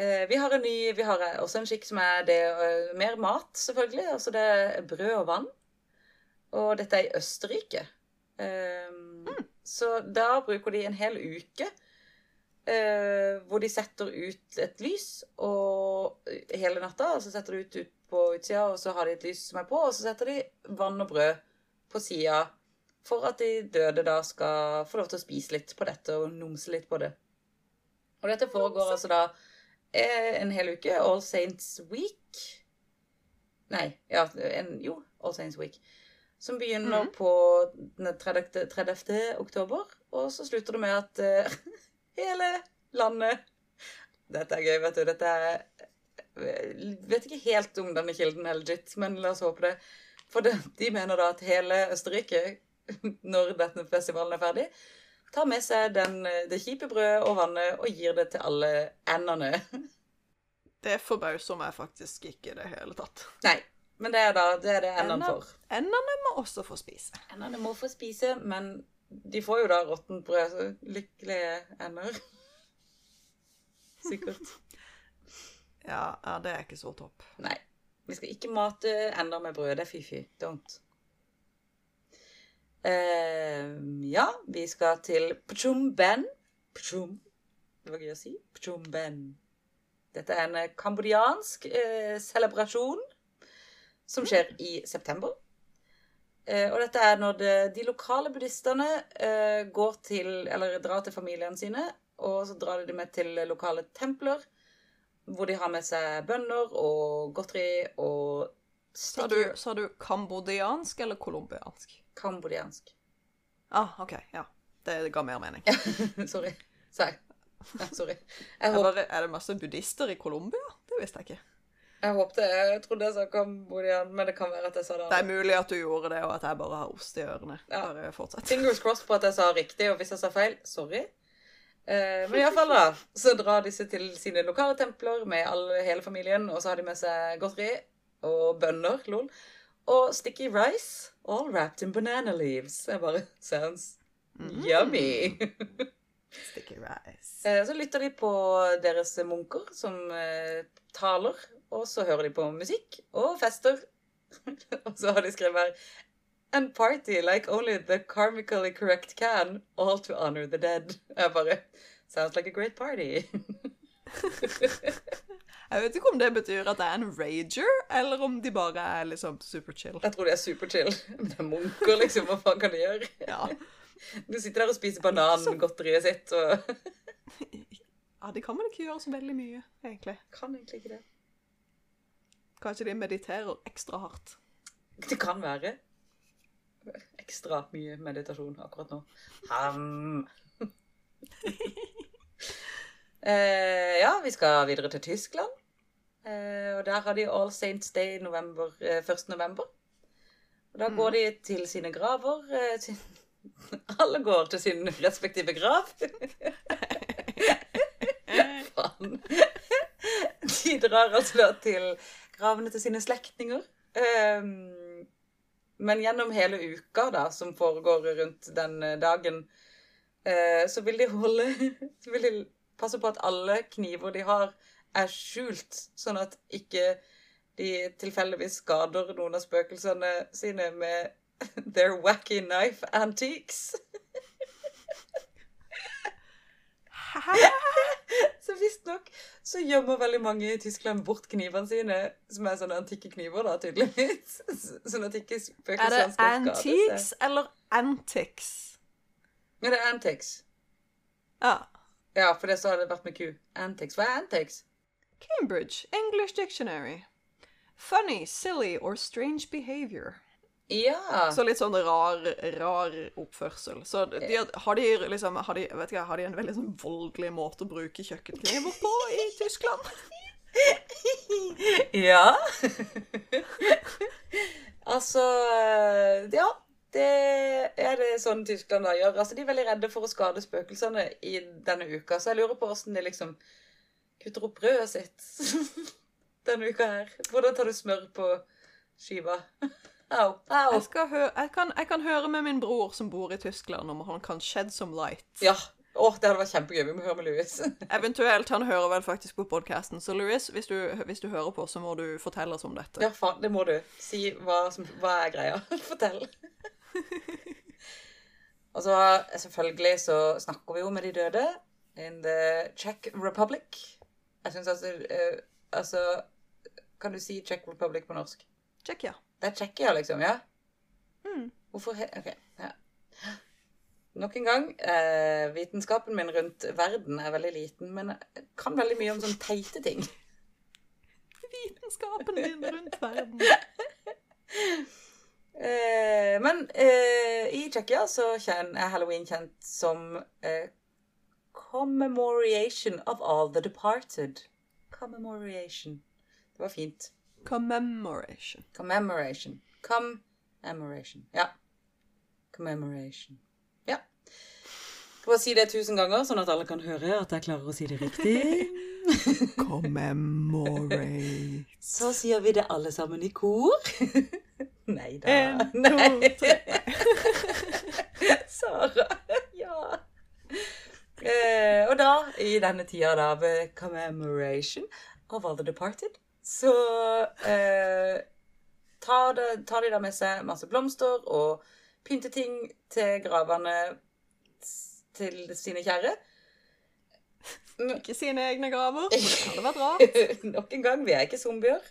Eh, vi har en ny, vi har også en skikk som er det eh, mer mat, selvfølgelig. Altså det er brød og vann. Og dette er i Østerrike. Um, Så da bruker de en hel uke eh, hvor de setter ut et lys og hele natta. Og så setter de ut, ut på utsida, og så har de et lys som er på, og så setter de vann og brød på sida for at de døde da skal få lov til å spise litt på dette og numse litt på det. Og dette foregår altså da eh, en hel uke. All Saints Week. Nei, ja, en, jo, All Saints Week. Som begynner
Mhm.
på den 30. 30. oktober, og så slutter det med at uh, <laughs> hele landet Dette er gøy, vet du. Dette er jeg Vet ikke helt om denne kilden er legit, men la oss håpe det. For det, de mener da at hele Østerrike, <laughs> når denne festivalen er ferdig, tar med seg den, det kjipe brødet og vannet og gir det til alle endene. <laughs>
Det forbauser meg faktisk ikke i det hele tatt.
Nei, men det er da det er det endene får.
Endene må også få spise.
Endene må få spise, men de får jo da råttent brød, så lykkelige ender. <laughs> Sikkert.
Ja, ja, det er ikke så topp.
Nei. Vi skal ikke mate ender med brød. Det er fy-fy. Don't. Eh, ja, vi skal til Pchum Ben. Pchum. Det var gøy å si. Pchumben. Dette er en kambodiansk kambodjansk eh, celebrasjon som skjer i september. Uh, og dette er når det, de lokale buddhistene eh, går til, eller drar til familiene sine, og så drar de med til lokale templer, hvor de har med seg bønner og godteri og
Sa du, sa du kambodiansk eller colombiansk?
Kambodjansk.
Ah, OK. Ja. Det ga mer mening. <laughs>
sorry. Sa jeg. Ja, sorry. Jeg, håper...
Eller er det masse buddhister i Colombia? Det visste jeg ikke.
jeg håpte Jeg trodde jeg sa Kambodian, men det kan være at jeg sa det.
Det er mulig at du gjorde det, og at jeg bare har ost i ørene.
Ja.
Bare fortsett.
Fingers crossed på at jeg sa riktig, og hvis jeg sa feil, sorry. Eh, men iallfall, da. <laughs> Så drar disse til sine lokale templer med alle, hele familien, og så har de med seg godteri og bønner, lol. Og sticky rice, all wrapped in banana leaves. Jeg bare Sounds yummy.
Sticky rice.
Eh, Så lytter de på deres munker som eh, taler, og så hører de på musikk og fester. <laughs> og så har de skrevet her And party like only the karmically correct can, all to honor the dead. Jeg bare Sounds like a great party. <laughs>
Jeg vet ikke om det betyr at det er en rager, eller om de bare er liksom super chill.
Jeg tror de er superchill. Men <laughs> det er munker, liksom. Hva faen kan de gjøre?
Ja.
Du sitter der og spiser banangodteriet sitt og <laughs>
Ja, de kan vel ikke gjøre så veldig mye, egentlig.
Kan egentlig ikke det.
Kanskje de mediterer ekstra hardt.
Det kan være. Ekstra mye meditasjon akkurat nå. Ham. <laughs> eh, ja, vi skal videre til Tyskland. Eh, og der har de All Saints Day november, eh, 1. november. Og da går de til sine graver. Eh, til, <laughs> alle går til sin respektive grav. <laughs> Faen. De drar altså til gravene til sine slektninger. Ehm, men gjennom hele uka da, som foregår rundt den eh, dagen, eh, så vil de holde <laughs> Så vil de passe på at alle kniver de har, er skjult, sånn at ikke de tilfeldigvis skader noen av spøkelsene sine med <laughs> their wacky knife antiques. <laughs> Så visstnok så gjemmer veldig mange i Tyskland bort knivene sine, som er sånne antikke kniver, da, tydeligvis. <laughs> Sånn at ikke
Er
spøkelsene skal skade
antiques
seg.
eller antics?
Ja, det er antics.
Ja.
Ja, for det så hadde det vært med ku. Antics. Hva er antiques?
Cambridge English Dictionary. Funny, silly or strange behavior.
Ja.
Så litt sånn rar, rar oppførsel. Så de, har de liksom har de, vet ikke, har de en veldig sånn voldelig måte å bruke kjøkkenkniver på i Tyskland? <laughs>
Ja. <laughs> altså eh, Ja. Det er det sånn Tyskland da gjør. Altså, De er veldig redde for å skade spøkelsene i denne uka, så jeg lurer på åssen de liksom kutter opp brødet sitt <laughs> denne uka her. Hvordan tar du smør på skiva? Au, <laughs> au.
Jeg, jeg, kan, jeg kan høre med min bror som bor i Tyskland, om han kan shed some light.
Ja. Å, det hadde vært kjempegøy. Vi må høre med Louis. <laughs>
Eventuelt, han hører vel faktisk på podkasten. Så Louis, hvis du, hvis du hører på, så må du fortelle oss om dette.
Ja, faen, det må du. Si hva, som, hva er greia. Fortell. Og så selvfølgelig så snakker vi jo med de døde in the Czech Republic. Jeg syns altså uh, Altså, kan du si Czech Republic på norsk?
Tsjekkia.
Det er Tsjekkia, liksom? Ja?
Mm.
Hvorfor he OK. Ja. Nok en gang, eh, vitenskapen min rundt verden er veldig liten, men jeg kan veldig mye om sånne teite ting. <laughs>
Vitenskapen din rundt verden. <laughs>
Eh, men eh, i Tsjekkia så er halloween kjent som eh, Commemoration of all the departed. Commemoration. Det var fint.
Commemoration.
Commemoration. Commemoration. Ja. Commemoration. Ja. Skal bare si det tusen ganger, sånn at alle kan høre at jeg klarer å si det riktig. <laughs>
Commemorate.
Så sier vi det alle sammen i kor. <laughs> Nei da.
En, to, tre. <laughs>
Sara. Eh, og da, i denne tida da, ved commemoration of all the departed, så eh, tar, det, tar de da med seg masse blomster og pynteting til gravene til sine kjære.
Ikke sine egne graver. <laughs> Det hadde vært rart.
Nok en gang, vi er ikke zombier. <laughs>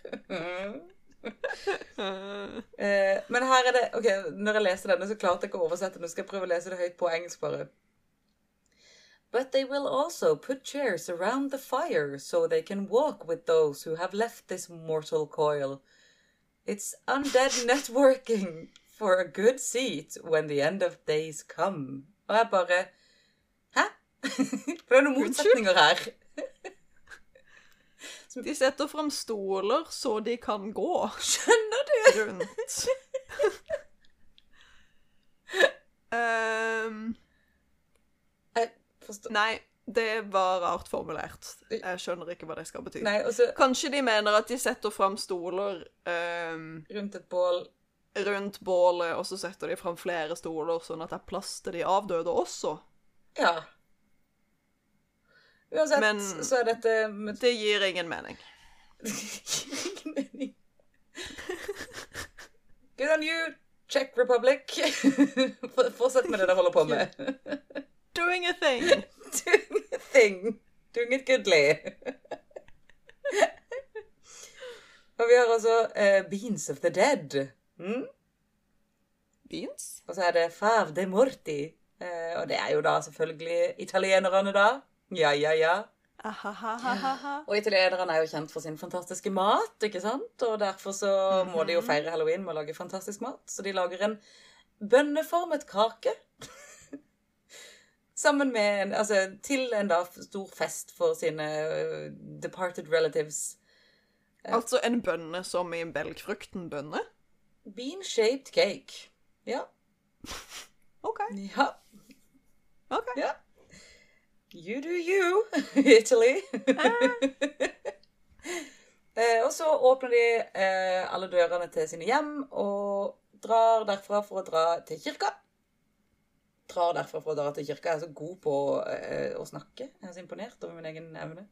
Eh, men her er det Ok, når jeg leser denne, så klarte jeg ikke å oversette. Nå skal jeg prøve å lese det høyt på engelsk, bare. But they will also put chairs around the fire so they can walk with those who have left this mortal coil. It's undead <laughs> networking for a good seat when the end of days come. Og jeg bare Hæ? Det er noen motsetninger her. <laughs>
De setter fram stoler så de kan gå
Skjønner du?
rundt. <laughs> Ehm,
Jeg forstår
nei, det var rart formulert. Jeg skjønner ikke hva det skal bety.
Nei, også,
Kanskje de mener at de setter fram stoler um,
rundt et bål
rundt bålet, og så setter de fram flere stoler, sånn at det er plass til de avdøde også.
Ja. Uansett
Men-
så er dette med
Det gir ingen mening. <laughs>
Ingen mening. Good on you, Czech Republic. <laughs> Fortsett med det dere holder på med. <laughs>
Doing a thing. <laughs>
Doing a thing. Doing it goodly. <laughs> Og vi har altså uh, Beans of the Dead. Mm?
Beans?
Og så er det Fav de Morti. Uh, og det er jo da selvfølgelig italienerne, da. Ja, ja, ja. Og italienerne er jo kjent for sin fantastiske mat, ikke sant? Og derfor så må de jo feire halloween med å lage fantastisk mat. Så de lager en bønneformet kake. <laughs> Sammen med en, altså, til en da stor fest for sine øh, departed relatives.
Altså en bønne som i belgfrukten-bønne?
Bean-shaped cake. Ja. <laughs>
OK.
Ja.
ok.
ja. You do you, <laughs> Italy. <laughs> eh, og så åpner de eh, alle dørene til sine hjem og drar derfra for å dra til kirka. Drar derfra for å dra til kirka. Jeg er så god på uh, å snakke. Jeg er så imponert over min egen evne.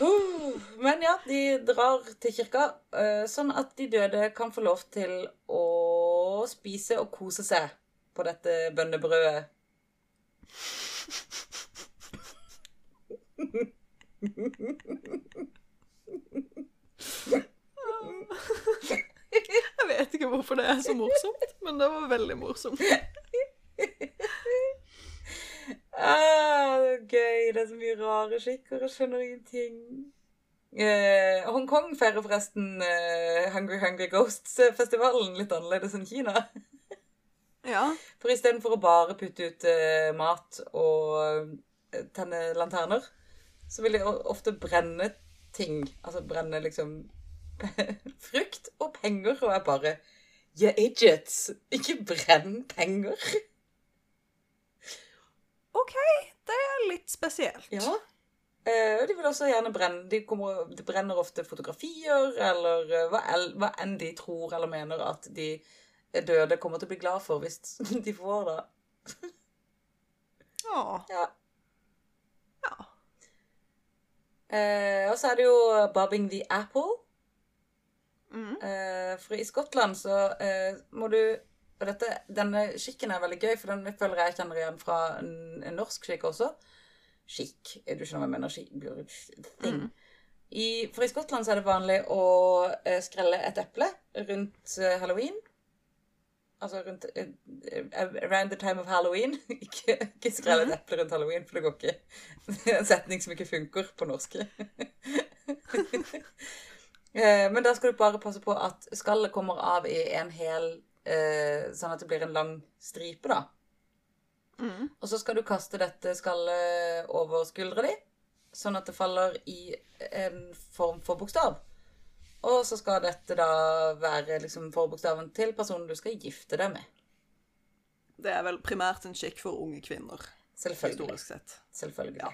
Uh, Men ja, de drar til kirka, uh, sånn at de døde kan få lov til å spise og kose seg på dette bønnebrødet.
Jeg vet ikke hvorfor det er så morsomt, men det var veldig morsomt. <laughs>
Ah, det er gøy. Det er så mye rare skikker. Jeg skjønner ingenting. Eh, Hongkong feirer forresten eh, Hungry Hungry Ghosts-festivalen litt annerledes enn Kina. <laughs>
Ja.
For istedenfor å bare putte ut eh, mat og eh, tenne lanterner, så vil de ofte brenne ting. Altså brenne liksom <laughs> frukt og penger, og jeg bare You idiots! Ikke brenn penger!
OK, det er litt spesielt.
Ja. Eh, de vil også gjerne brenne de, kommer, de brenner ofte fotografier, eller eh, hva, hva enn de tror eller mener at de døde kommer til å bli glad for hvis <laughs> de får det.
ja.
Ja.
ja.
Eh, og så er det jo bobbing the apple.
Mm.
Eh, for i Skottland så eh, må du Og dette, denne skikken er veldig gøy, for den føler jeg kjenner igjen fra en, en norsk skikk også. Skikk Du skjønner hva jeg mener? Skikk, Mm. I, for i Skottland så er det vanlig å eh, skrelle et eple rundt eh, halloween. Altså rundt eh, Around the time of halloween. <laughs> ikke, ikke skrelle et eple rundt halloween, for det går ikke. <laughs> Det er en setning som ikke funker på norsk. <laughs> Men da skal du bare passe på at skallet kommer av i en hel eh, Sånn at det blir en lang stripe, da.
Mm.
Og så skal du kaste dette skallet over skuldra di, sånn at det faller i en form for bokstav. Og så skal dette da være liksom forbokstaven til personen du skal gifte deg med.
Det er vel primært en skikk for unge kvinner,
Selvfølgelig. Selvfølgelig.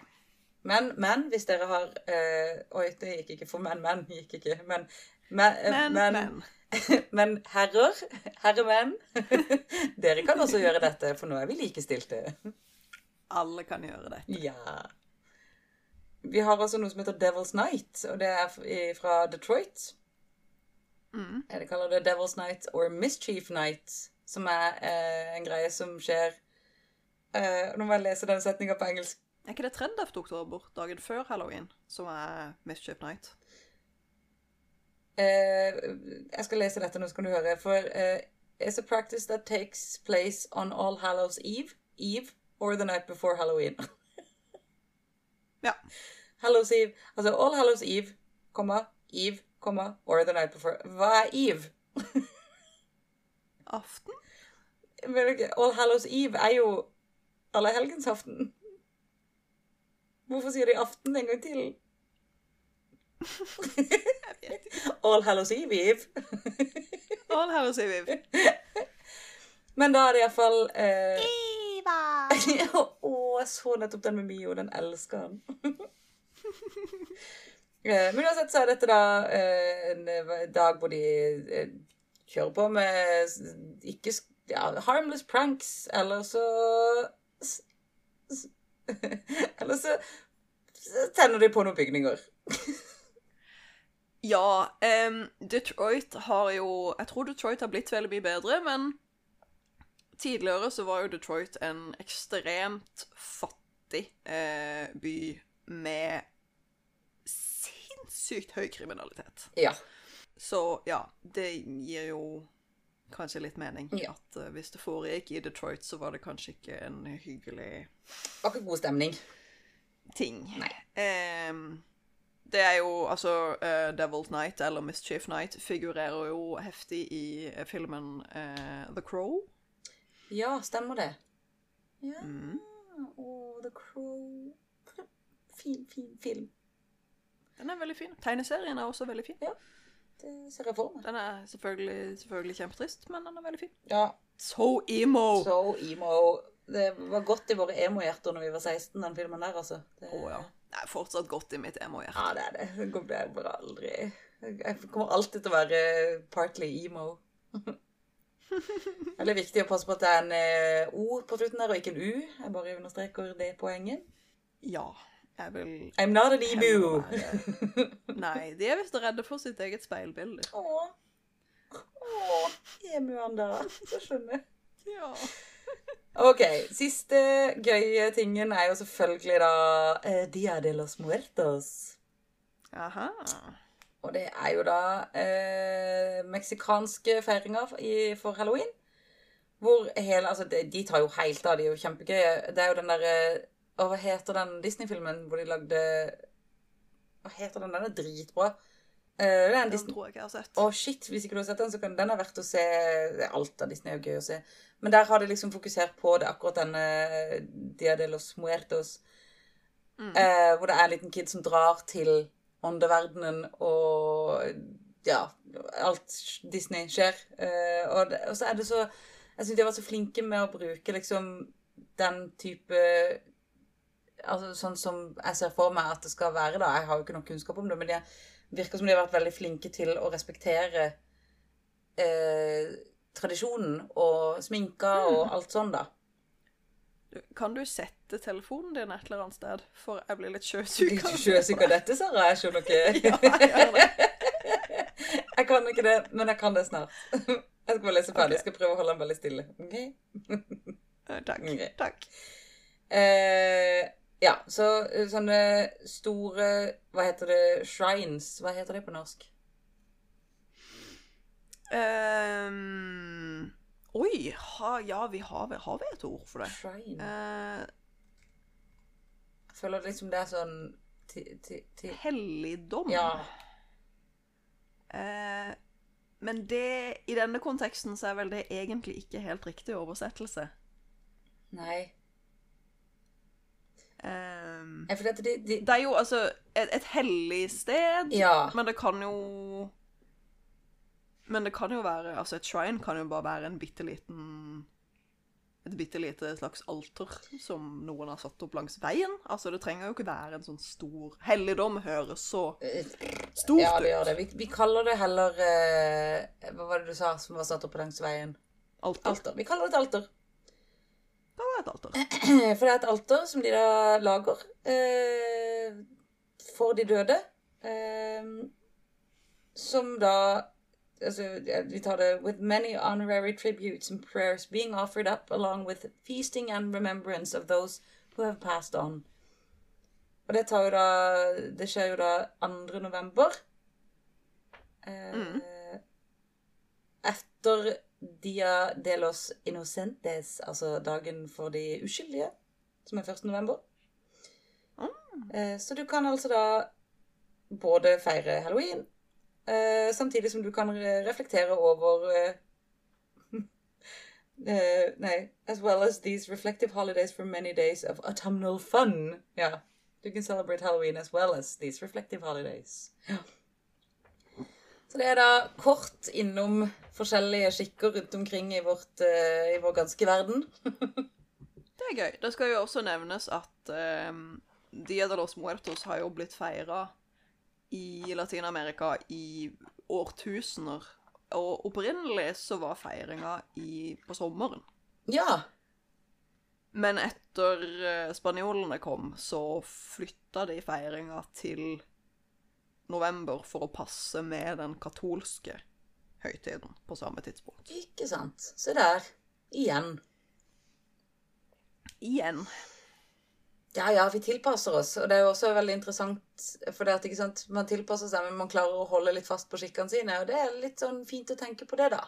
Men, men hvis dere har eh, Oi, det gikk ikke for menn. Menn gikk ikke. Men, men, eh,
Men,
men,
men. <laughs>
men herrer, herremenn, <laughs> dere kan også gjøre dette, for nå er vi likestilte.
Alle kan gjøre dette.
Ja. Vi har også noe som heter Devil's Night, og det er fra Detroit. Eh, De kaller det Devil's Night or Mischief Night, som er eh, en greie som skjer eh, Nå må jeg lese den setninga på engelsk.
Er ikke det 30. oktober, dagen før halloween, som er Mischief Night?
Eh, jeg skal lese dette nå, så kan du høre. For eh, it's a practice that takes place on All Hallows Eve, Eve or the night before Halloween. <laughs>
Ja.
Hallows Eve, altså All Hallows Eve, komma, Eve, komma, or the night before. Hva er Eve? <laughs>
Aften?
Men All Hallows Eve er jo allehelgensaften. Hvorfor sier de aften en gang til? <laughs> <laughs> All Hallows Eve, Eve.
All Hallows Eve.
Men da er det iallfall eh,
Eva! <laughs>
Å, jeg så nettopp den med Mio. Den elsker han. <laughs> Eh, Men uansett så er dette da eh, en eh, dag hvor de kjører på med ikke ja, harmless pranks, eller så Eller så så tenner de på noen bygninger.
Ja, Um, Detroit har jo Jeg tror Detroit har blitt veldig mye bedre, men tidligere så var jo Detroit en ekstremt fattig eh, by med sinnssykt høy kriminalitet.
Ja.
Så ja, det gir jo kanskje litt mening.
Ja.
At uh, hvis det foregikk i Detroit, så var det kanskje ikke en hyggelig
Var ikke god stemning.
ting.
Nei.
Ehm, det er jo altså uh, Devil's Night, eller Mischief Night, figurerer jo heftig i eh, filmen uh, The Crow.
Ja, stemmer det. Ja.
Mm.
Å, The Crow. Fin, fin film.
Den er veldig fin. Tegneserien er også veldig fin.
Ja, Det ser jeg for meg.
Den er selvfølgelig, selvfølgelig kjempetrist, men den er veldig fin.
Ja,
So emo!
so emo. Det var godt i våre emo-hjerter når vi var 16, den filmen der, altså. Det,
Å ja. Det er fortsatt godt i mitt emo-hjerte.
Ja, det er det. Det kommer jeg bare aldri Jeg kommer alltid til å være partly emo. <laughs> Veldig viktig å passe på at det er en eh, O på slutten der, og ikke en U. Jeg bare understreker det poenget.
Ja. Jeg vil
I'm not an
emo! Nei, de er visst redde for sitt eget speilbilde.
Åh. Åh, emuene da. Det skjønner jeg.
Ja.
Ok, siste gøye tingen er jo selvfølgelig da eh, Dia de los Muertos.
Aha.
Og det er jo da eh, meksikanske feiringer i, for halloween. Hvor hele Altså, de, de tar jo helt av. De er jo kjempegøye. Det er jo den derre Å, hva heter den Disney-filmen hvor de lagde Hva heter den? Den er dritbra. Uh, er
Den tror jeg ikke jeg har sett.
Å, shit, hvis ikke du har sett den, så kan den ha vært å se Alt av Disney er jo gøy å se. Men der har de liksom fokusert på det, akkurat denne Dia de los Muertos. Eh, hvor det er en liten kid som drar til åndeverdenen, og ja Alt Disney skjer. Eh, og, det, og så er det så Jeg syns de har vært så flinke med å bruke liksom den type Altså sånn som jeg ser for meg at det skal være, da. Jeg har jo ikke noe kunnskap om det, men det virker som de har vært veldig flinke til å respektere eh, tradisjonen og sminka og alt sånn, da.
Kan du sette telefonen din et eller annet sted? For jeg blir litt sjøsyk.
Litt
av
sjøsyk av dette, Sara. Jeg skjønner ikke. <laughs>
Ja, jeg gjør det. <laughs>
Jeg kan ikke det, men jeg kan det snart. <laughs> Jeg skal bare lese ferdig. Jeg skal prøve å holde den veldig stille. Ok?
Eh, Takk.
Okay.
Takk.
Eh, ja, så eh, sånne store Hva heter det? Shrines. Hva heter det på norsk?
Ehm, oi, ha, ja, vi har, har vi et ord for det?
Shrine.
Uh,
Jeg føler liksom det er sånn ti- ti- ti-
helligdom.
Ja.
Uh, men det, i denne konteksten så er vel det egentlig ikke helt riktig oversettelse.
Nei.
Um,
Nei, For dette, de, de,
det er jo altså et, et hellig sted,
Ja.
men det kan jo Men det kan jo være Altså, et shrine kan jo bare være en bitte liten Et bitte lite slags alter som noen har satt opp langs veien. Altså, det trenger jo ikke være en sånn stor Helligdom høres så stort ut.
Ja, det gjør det. Vi, vi kaller det heller eh, Hva var det du sa som var satt opp langs veien?
Alter.
Alter. Vi kaller det et alter.
Det var et alter. <clears throat>
For det er et alter som de da lager eh, for de døde. Eh, som da altså, Vi tar det With many honorary tributes and prayers being offered up along with feasting and remembrance of those who have passed on. Og det tar jo da Det skjer jo da 2. november. Eh, Etter Dia de los Innocentes, altså dagen for de uskyldige, som er 1. november. Eh, Så du kan altså da både feire halloween, samtidig som du kan re- reflektere over eh, <laughs> eh, Nei. As well as these reflective holidays for many days of autumnal fun. Ja. Du kan celebrate Halloween as well as these reflective holidays. Så det er da kort innom forskjellige skikker rundt omkring i, vårt, eh, i vår ganske verden. <laughs>
Det er gøy. Det skal jo også nevnes at um, Dia de los Muertos har jo blitt feira i Latin-Amerika i årtusener. Og opprinnelig så var feiringa i, på sommeren.
Ja.
Men etter eh, spanjolene kom, så flytta de feiringa til november for å passe med den katolske høytiden på samme tidspunkt.
Ikke sant. Se der. Igjen.
Igjen.
Ja, ja, vi tilpasser oss. Og det er jo også veldig interessant, for det at, ikke sant, man tilpasser seg, men man klarer å holde litt fast på skikkene sine. Og det er litt sånn fint å tenke på det, da.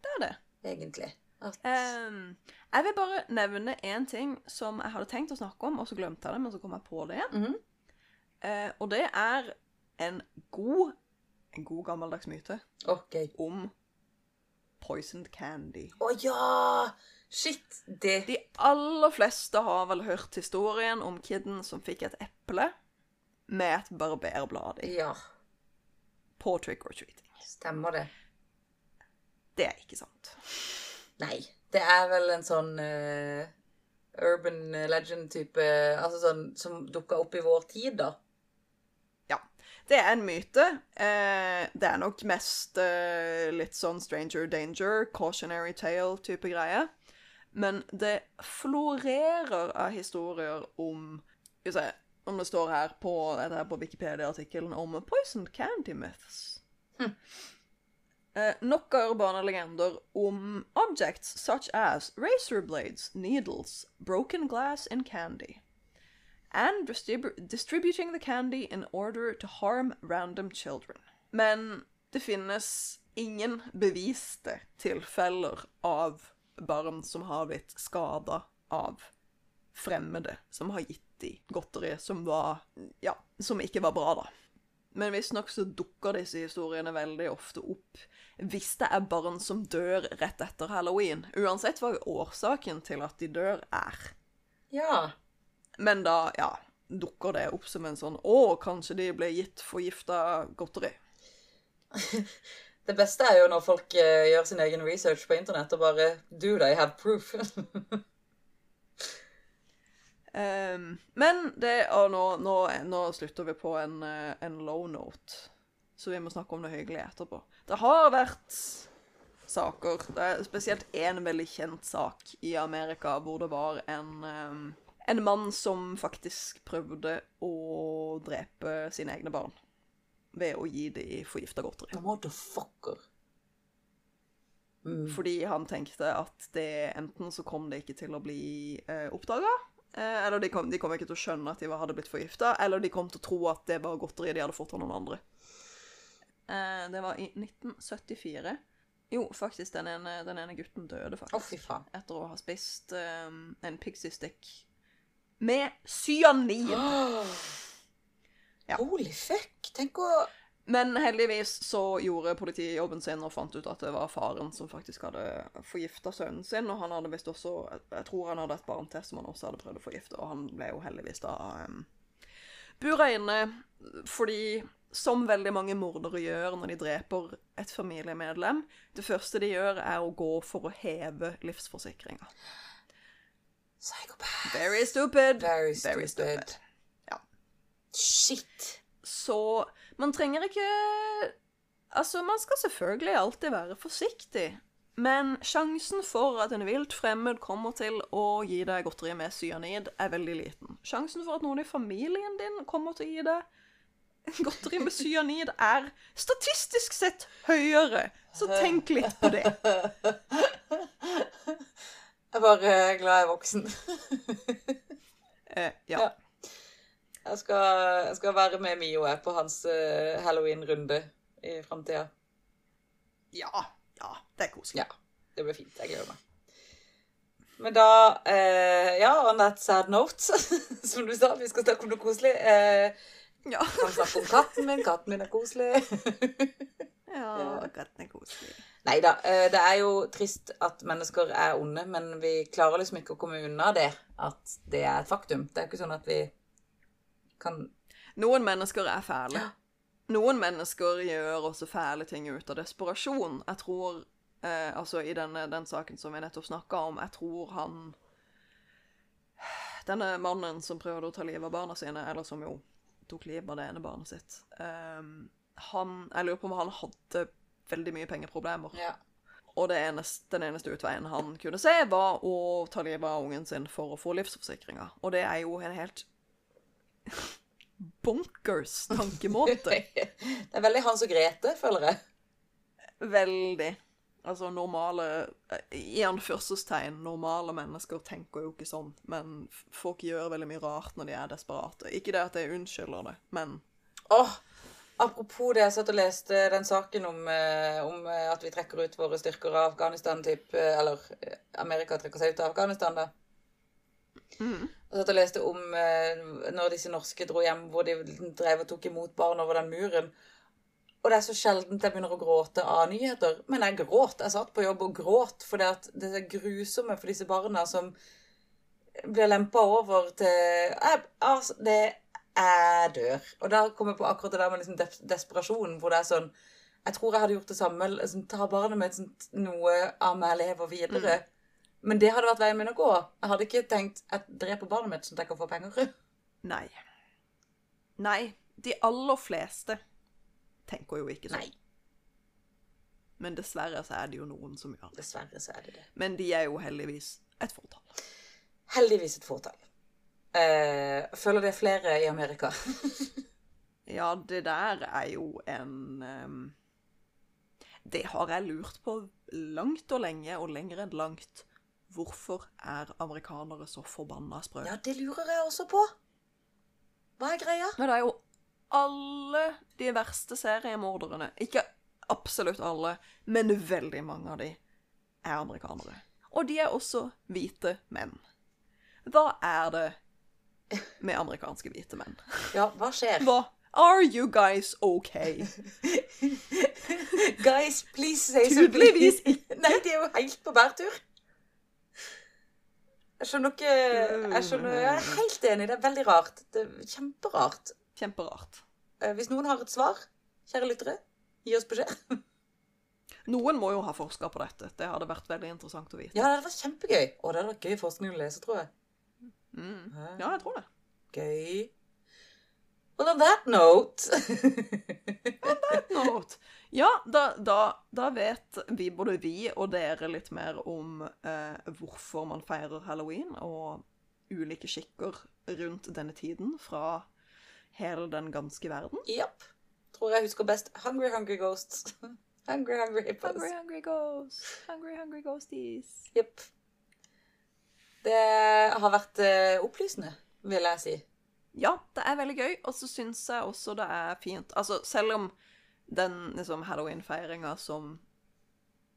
Det er det.
Egentlig. At,
Um, jeg vil bare nevne én ting som jeg hadde tenkt å snakke om, og så glemte jeg det, men så kom jeg på det igjen.
Mm
-hmm. uh, og det er en god, en god gammeldags myte
okay.
om poisoned candy.
Å ja! Shit! Det
De aller fleste har vel hørt historien om kiden som fikk et eple med et barberblad i
Ja,
på trick or treating.
stemmer det.
Det er ikke sant.
Nei. Det er vel en sånn uh, urban legend-type Altså sånn som dukka opp i vår tid, da.
Ja. Det er en myte. Uh, det er nok mest uh, litt sånn stranger danger, cautionary tale-type greie. Men det florerer av historier om Skal vi se om det står her på, på Wikipedia-artikkelen om poisoned candy myths. Eh, nok av urbane legender om objects such as razor blades, needles, broken glass and candy and distribu distributing the candy in order to harm random children. Men det finnes ingen beviste tilfeller av barn som har blitt skada av fremmede som har gitt de godteri som var Ja, som ikke var bra, da. Men visstnok så dukker disse historiene veldig ofte opp hvis det er barn som dør rett etter halloween. Uansett hva årsaken til at de dør er.
Ja.
Men da, ja, dukker det opp som en sånn Å, kanskje de ble gitt forgifta godteri. <laughs>
Det beste er jo når folk uh, gjør sin egen research på internett og bare Do they have proof.
um, <laughs> men det nå, nå, nå slutter vi på en, eh, en low note, så vi må snakke om det hyggelige etterpå. Det har vært saker Det er spesielt én veldig kjent sak i Amerika hvor det var en um, en mann som faktisk prøvde å drepe sine egne barn ved å gi dem forgifta godteri.
Motherfucker.
Fordi han tenkte at det enten så kom det ikke til å bli eh, oppdaga, eh, eller de kom, de kom ikke til å skjønne at de var, hadde blitt forgifta, eller de kom til å tro at det var godteri de hadde fått av noen andre. Eh, det var i 1974. Jo, faktisk, den ene, den ene gutten døde, faktisk.
Oh.
Etter å ha spist um, en pixie stick med cyanid. <gasps> Ja.
Holy fuck. Tenk å
Men heldigvis så gjorde politiet jobben sin og fant ut at det var faren som faktisk hadde forgifta sønnen sin. Og han hadde visst også Jeg tror han hadde et barn til som han også hadde prøvd å forgifte, og han ble jo heldigvis da um, bura inne fordi som veldig mange mordere gjør når de dreper et familiemedlem, det første de gjør, er å gå for å heve livsforsikringa.
Psychopath.
Very stupid.
Very stupid.
Ja.
Shit.
Så man trenger ikke Altså, man skal selvfølgelig alltid være forsiktig. Men sjansen for at en vilt fremmed kommer til å gi deg godteri med cyanid, er veldig liten. Sjansen for at noen i familien din kommer til å gi deg godteri med cyanid, er statistisk sett høyere. Så tenk litt på det.
Jeg er bare glad jeg er voksen.
Eh, ja.
Ja. Jeg skal, jeg skal være med Mio jeg, på hans uh, halloween-runde i framtida.
ja. Ja, det er koselig.
Ja, det blir fint. Jeg gleder meg. Men da eh, Ja, on that sad note, <laughs> som du sa, vi skal snakke om noe koselig. Eh,
Ja.
kan snakke om katten min. Katten min er koselig. <laughs>
ja katten er koselig.
Nei da. Eh, det er jo trist at mennesker er onde, men vi klarer liksom ikke å komme unna det. At det er et faktum. Det er ikke sånn at vi kan
Noen mennesker er fæle. Noen mennesker gjør også fæle ting ut av desperasjon. Jeg tror eh, Altså, i denne, den saken som vi nettopp snakka om, jeg tror han Denne mannen som prøvde å ta livet av barna sine, eller som jo tok livet av det ene barnet sitt eh, Han Jeg lurer på om han hadde veldig mye pengeproblemer.
Ja.
Og det eneste, den eneste utveien han kunne se, var å ta livet av ungen sin for å få livsforsikringa. Og det er jo en helt bonkers tankemåte. <laughs>
Det er veldig Hans og Grete, føler jeg.
Veldig. Altså normale I anførselstegn, normale mennesker tenker jo ikke sånn, men folk gjør veldig mye rart når de er desperate. Ikke det at jeg unnskylder det, men
Åh, Apropos det, jeg satt og leste den saken om, eh, om eh, at vi trekker ut våre styrker av Afghanistan, typ, eh, eller Amerika trekker seg ut av Afghanistan, da.
Mm.
Jeg satt og leste om eh, når disse norske dro hjem, hvor de drev og tok imot barn over den muren. Og det er så sjeldent jeg begynner å gråte av nyheter. Men jeg gråt. Jeg satt på jobb og gråt at det er grusomme for disse barna som blir lempa over til jeg, altså, Det Jeg dør. Og da kom jeg på akkurat det der med liksom des desperasjonen, hvor det er sånn Jeg tror jeg hadde gjort det samme. Liksom, ta barnet mitt sånn Noe av meg lever videre. Men det hadde vært veien min å gå. Jeg hadde ikke tenkt at dreper barnet mitt sånn at jeg kan få penger. <laughs>
Nei. Nei, de aller fleste tenker jo ikke sånn.
Nei.
Men dessverre så er det jo noen som gjør det.
Dessverre så er det det.
Men de er jo heldigvis et fåtall.
Heldigvis et fåtall. Uh, føler det er flere i Amerika. <laughs>
Ja, det der er jo en um, Det har jeg lurt på langt og lenge, og lenger enn langt. Hvorfor er amerikanere så forbanna sprø?
ja, det lurer jeg også på. Hva er greia?
Men det er jo alle de verste seriemorderne Ikke absolutt alle, men veldig mange av de er amerikanere. Og de er også hvite menn. Hva er det med amerikanske hvite menn?
Ja, hva skjer?
Hva Are you guys okay? <laughs>
Guys, please say
Tydeligvis
ikke. <laughs> Nei, de er jo helt på bærtur. Jeg skjønner ikke Jeg skjønner, jeg er helt enig. Det er veldig rart. Det er kjemperart.
Kjemperart.
Eh, Hvis noen har et svar, kjære lyttere, gi oss beskjed. <laughs>
Noen må jo ha forska på dette. Det hadde vært veldig interessant å vite.
Ja, det hadde vært kjempegøy. Og det hadde vært gøy forskning å lese, tror jeg.
Mm. Ja, jeg tror det.
Gøy. Well, on that note <laughs> On that
Note. Ja, da, da, da vet vi, både vi og dere, litt mer om eh, hvorfor man feirer halloween, og ulike skikker rundt denne tiden fra hele den ganske verden.
Jepp. Tror jeg husker best Hungry Hungry Ghosts. <laughs> Hungry Hungry Hippos.
Hungry, hungry ghosts. Hungry, hungry ghosties.
Jepp. Det har vært eh, opplysende, vil jeg si.
Ja, det er veldig gøy, og så syns jeg også det er fint Altså, selv om den liksom, halloween-feiringa som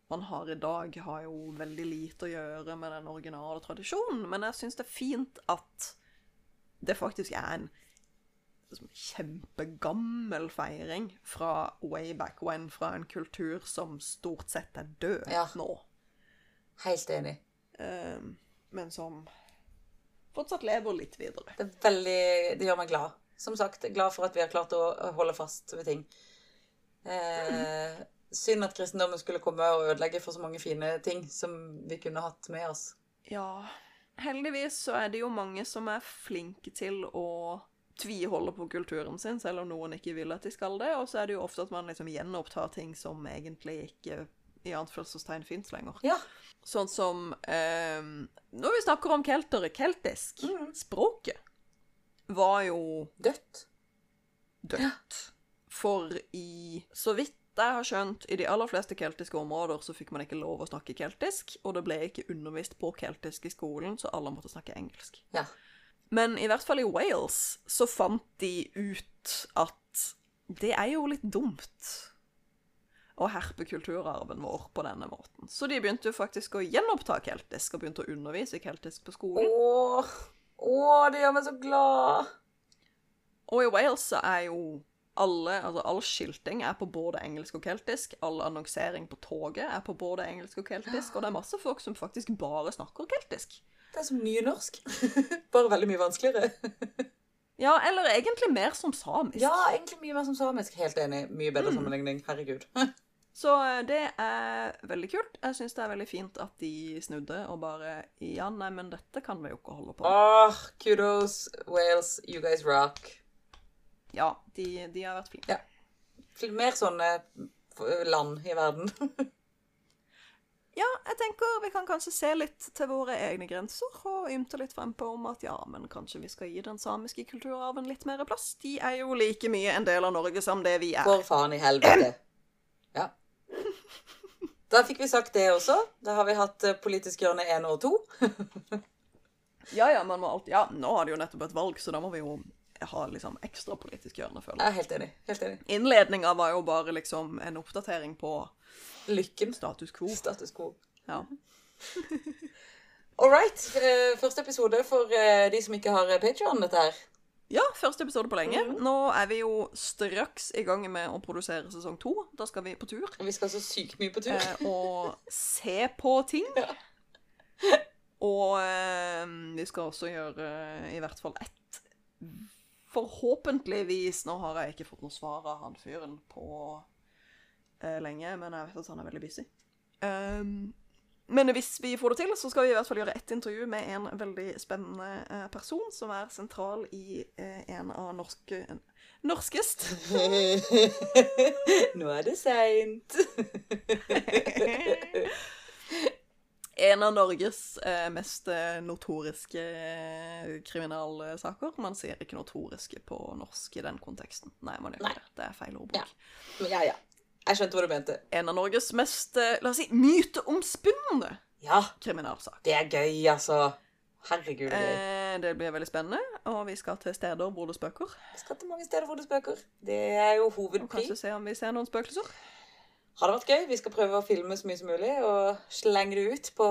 man har i dag, har jo veldig lite å gjøre med den originale tradisjonen, men jeg syns det er fint at det faktisk er en liksom, kjempegammel feiring fra way back when, fra en kultur som stort sett er død
Ja.
nå,
Helt enig.
Um, men som fortsatt lever litt videre.
Det veldig Det gjør meg glad. Som sagt, glad for at vi har klart å holde fast ved ting. Eh, synd at kristendommen skulle komme og ødelegge for så mange fine ting som vi kunne hatt med oss.
Ja, heldigvis så er det jo mange som er flinke til å tviholde på kulturen sin, selv om noen ikke vil at de skal det. Og så er det jo ofte at man liksom gjenopptar ting som egentlig ikke i anførselstegn fins lenger.
Ja.
Sånn som eh, Når vi snakker om keltere, keltisk, språket var jo
Dødt.
dødt. For i Så vidt jeg har skjønt, i de aller fleste keltiske områder så fikk man ikke lov å snakke keltisk, og det ble ikke undervist på keltisk i skolen, så alle måtte snakke engelsk.
Ja.
Men i hvert fall i Wales så fant de ut at det er jo litt dumt å herpe kulturarven vår på denne måten. Så de begynte jo faktisk å gjenoppta keltisk, og begynte å undervise keltisk på skolen.
Åh, åh, det gjør meg så glad.
Og i Wales så er jo alle, altså all skilting er på både engelsk og keltisk. All annonsering på toget er på både engelsk og keltisk. Og det er masse folk som faktisk bare snakker keltisk.
Det er som nynorsk. <laughs> Bare veldig mye vanskeligere.
Ja, eller egentlig mer som samisk.
Ja, egentlig mye mer som samisk. Helt enig. Mye bedre sammenligning. Herregud. <laughs>
Så eh, det er veldig kult. Jeg syns det er veldig fint at de snudde og bare Ja, nei, men dette kan vi jo ikke holde på med.
Åh, kudos, Wales. You guys rock.
Ja, de, de har vært flinke.
Ja. Mer sånne land i verden. <laughs>
Ja, jeg tenker vi kan kanskje se litt til våre egne grenser og ymte litt frempå om at ja, men kanskje vi skal gi den samiske kulturarven litt mer plass. De er jo like mye en del av Norge som det vi er.
For faen i helvete. <clears throat> Ja. <laughs> Da fikk vi sagt det også. Da har vi hatt eh, Politisk hjørne 1 og 2. <laughs>
Ja, ja, man må alltid Ja, nå har det jo nettopp et valg, så da må vi jo ha liksom ekstra politisk hjørne, føler
Jeg er helt enig. Helt enig.
Innledninga var jo bare liksom en oppdatering på
Lykken.
status quo.
Status quo.
Ja. <laughs>
All right. eh, Første episode for eh, de som ikke har Patrion, dette her.
Ja, første episode på lenge. Nå er vi jo straks i gang med å produsere sesong to. Da skal vi på tur.
Vi skal så sykt mye på tur.
eh, og se på ting. <laughs>
Ja.
Og eh, vi skal også gjøre eh, i hvert fall ett Forhåpentligvis Nå har jeg ikke fått noe svar av han fyren på eh, lenge, men jeg vet at han er veldig busy. Um, men hvis vi får det til, så skal vi i hvert fall gjøre ett intervju med en veldig spennende eh, person som er sentral i eh, en av norske Norskest <laughs>
Nå er det seint. <laughs>
En av Norges eh, mest eh, notoriske eh, kriminalsaker. Man sier ikke notoriske på norsk i den konteksten. Nei, man gjør ikke det. Det er feil ordbruk.
Ja. Ja, ja. Jeg skjønte hva du mente.
En av Norges mest, eh, la oss si, myteomspunne
Ja,
kriminalsak.
det er gøy, altså. Herregud, det.
Eh, det blir veldig spennende, og vi skal til steder hvor det spøker.
Vi skal til mange steder hvor det spøker. Det er jo
Og
hovedpri.
kanskje se om vi ser noen spøkelser.
Har det vært gøy? Vi skal prøve å filme så mye som mulig og slenge det ut på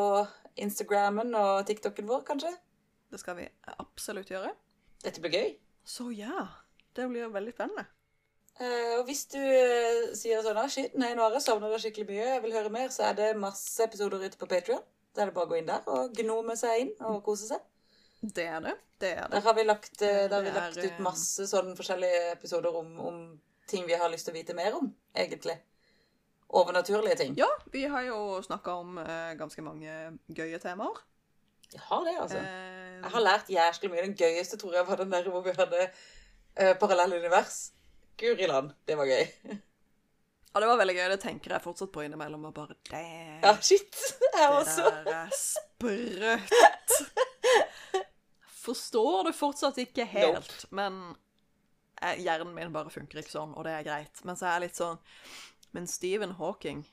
Instagrammen og TikToken vår, kanskje.
Det skal vi absolutt gjøre.
Dette blir gøy.
Så ja, det blir veldig spennende.
Eh, og hvis du uh, sier sånn ah, shit, nei, nå har jeg savna det skikkelig mye, jeg vil høre mer, så er det masse episoder ute på Patrion. Da er det bare å gå inn der og gnome seg inn og kose seg.
Det er det. Det er det.
Der har vi lagt, uh, der har vi
er,
lagt ut masse sånne forskjellige episoder om, om ting vi har lyst til å vite mer om, egentlig. Overnaturlige ting.
Ja, vi har jo snakka om ganske mange gøye temaer.
Jeg har det, altså. Jeg har lært jæsklig mye. Den gøyeste tror jeg var den der hvor vi hadde uh, parallelle univers. Guri land, det var gøy. <laughs>
Ja, det var veldig gøy. Det tenker jeg fortsatt på innimellom. Og bare det
Ja, shit. Jeg
det der er sprøtt. Forstår det fortsatt ikke helt, men eh, hjernen min bare funker ikke sånn, og det er greit. Men så er jeg litt sånn Men Stephen Hawking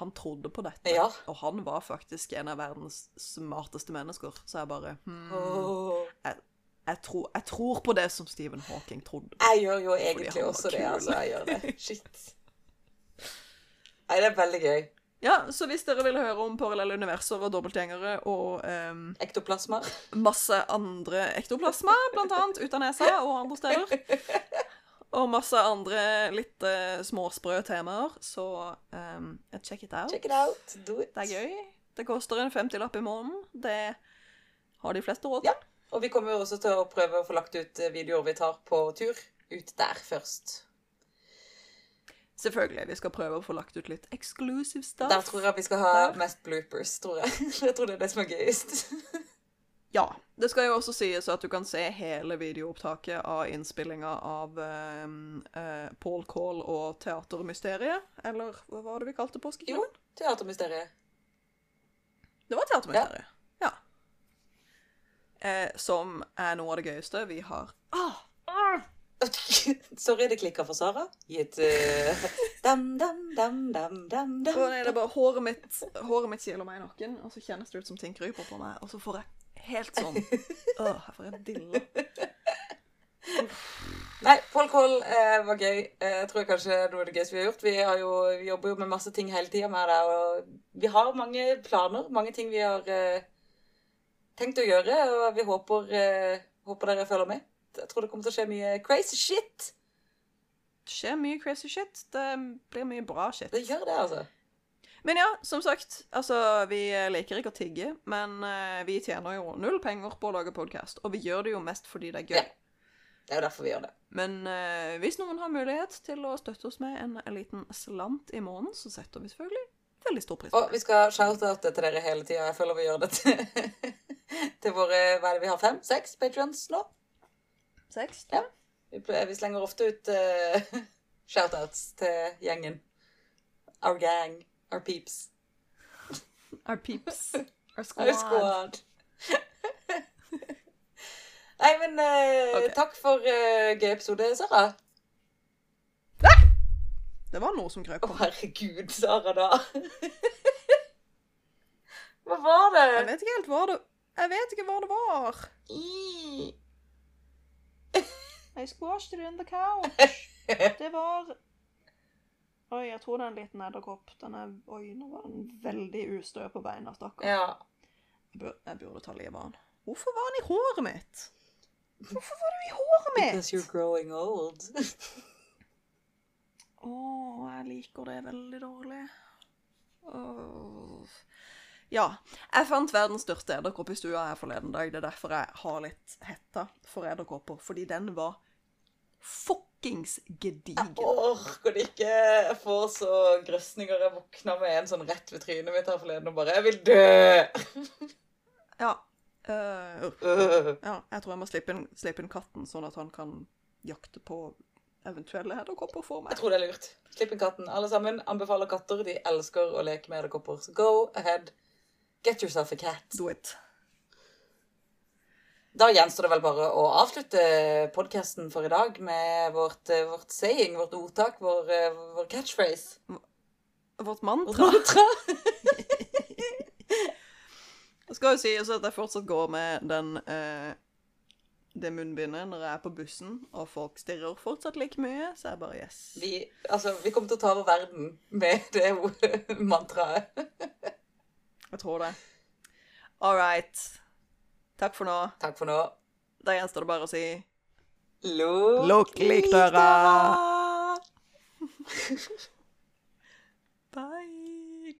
han trodde på dette,
Ja.
og han var faktisk en av verdens smarteste mennesker. Så jeg bare hmm,
oh.
jeg, jeg, tror, jeg tror på det som Stephen Hawking trodde.
Jeg gjør jo egentlig også det, altså. Jeg gjør det. <laughs> Shit. Nei, det er veldig gøy.
Ja, så hvis dere vil høre om parallelle universer og dobbeltgjengere og um,
Ektoplasma.
masse andre ektoplasma, blant annet ut av nesa og andre steder, <laughs> og masse andre litt uh, småsprø temaer, så um, check it out.
Check it out. Do it.
Det er gøy. Det koster en 50-lapp i måneden. Det har de fleste råd til.
Ja. Og vi kommer jo også til å prøve å få lagt ut eh, videoer vi tar på tur. Ut der først.
Selvfølgelig. Vi skal prøve å få lagt ut litt exclusive stuff.
Der tror jeg vi skal ha
Der.
mest bloopers, tror jeg. <laughs> Jeg tror det er det som er gøyest. <laughs>
Ja. Det skal jo også sies at du kan se hele videoopptaket av innspillinga av um, uh, Paul Call og Teatermysteriet. Eller hva var det vi kalte
Jo, teatermysteriet.
Det var Teatermysteriet. Ja. Eh, som er noe av det gøyeste vi har ah, <laughs>
Sorry, det klikker for Sara. Gitt uh, dam, dam, dam, dam, dam, dam.
Å nei, det er bare håret mitt Håret mitt kiler meg i nakken, og så kjennes det ut som ting kryper på meg, og så får jeg helt sånn <laughs> Åh, jeg får en dille.
Nei, Paul Call eh, var gøy. Eh, Jeg tror kanskje noe av det gøyeste vi har gjort. Vi, har jo, vi jobber jo med masse ting hele tida med det, og vi har mange planer. Mange ting vi har eh, tenkt å gjøre, og vi håper, eh, håper dere følger med. Jeg tror det kommer til å skje mye crazy shit.
Det skjer mye crazy shit. Det blir mye bra shit.
Det gjør det, altså.
Men ja, som sagt, altså, vi liker ikke å tigge, men eh, vi tjener jo null penger på å lage podkast, og vi gjør det jo mest fordi det er gøy.
Ja. Det er jo derfor vi gjør det.
Men eh, hvis noen har mulighet til å støtte oss med en, en liten slant i måneden, så setter vi selvfølgelig veldig stor pris på
Og vi skal shout-oute til dere hele tida. Jeg føler vi gjør det til, <laughs> til våre Hva er det vi har? Fem? Seks patrions nå?
Seks?
Ja. Vi, vi slenger ofte ut uh, <laughs> shout-outs til gjengen. Our gang. Our peeps.
Our peeps. <laughs> Our squad.
Our
squad.
Nei, men uh,
okay.
takk for uh, gøy episode, Sara.
Det var noe som krøp
Å, herregud, Sara, da. <laughs> Hva var det?
Jeg vet ikke helt hva det Jeg vet ikke hva det var.
I.
I squashed it in the couch. <laughs> Det var Oi, jeg tror det er en liten edderkopp. Den er Oi, nå var den veldig ustø på beina, stakkar.
Ja.
Jeg, bur, jeg burde ta livet av den. Hvorfor var den i håret mitt? Hvorfor var du i håret mitt?
Because you're growing old. <laughs>
Å, jeg liker det veldig dårlig. Åh. Ja. Jeg fant verdens største edderkopp i stua her forleden dag. Det er derfor jeg har litt hetta for edderkopper. Fordi den var fuckings gedigen.
Jeg orker det ikke. Jeg får så grøsninger. Jeg våkna med en sånn rett ved trynet mitt her forleden og bare Jeg vil dø!
Ja. Uh.
Øh.
ja. Jeg tror jeg må slippe inn, slippe inn katten, sånn at han kan jakte på eventuelle edderkopper for
Jeg tror det er lurt. Slipp inn katten. Alle sammen anbefaler katter. De elsker å leke med edderkopper. Så go ahead. Get yourself a cat.
Do it.
Da gjenstår det vel bare å avslutte podkasten for i dag med vårt, eh, vårt saying, vårt ordtak, vår, eh, vår catchphrase.
Vårt
Vårt
mantra.
mantra. <laughs>
Det skal jo sies at jeg fortsatt går med den eh, det munnbindet når jeg er på bussen, og folk stirrer fortsatt like mye, så jeg bare yes.
Vi, altså, vi kommer til å ta over verden med det mantraet.
Jeg tror det. All right. Takk for nå.
Takk for nå.
Da gjenstår det bare å si
Lukk likdøra! <laughs>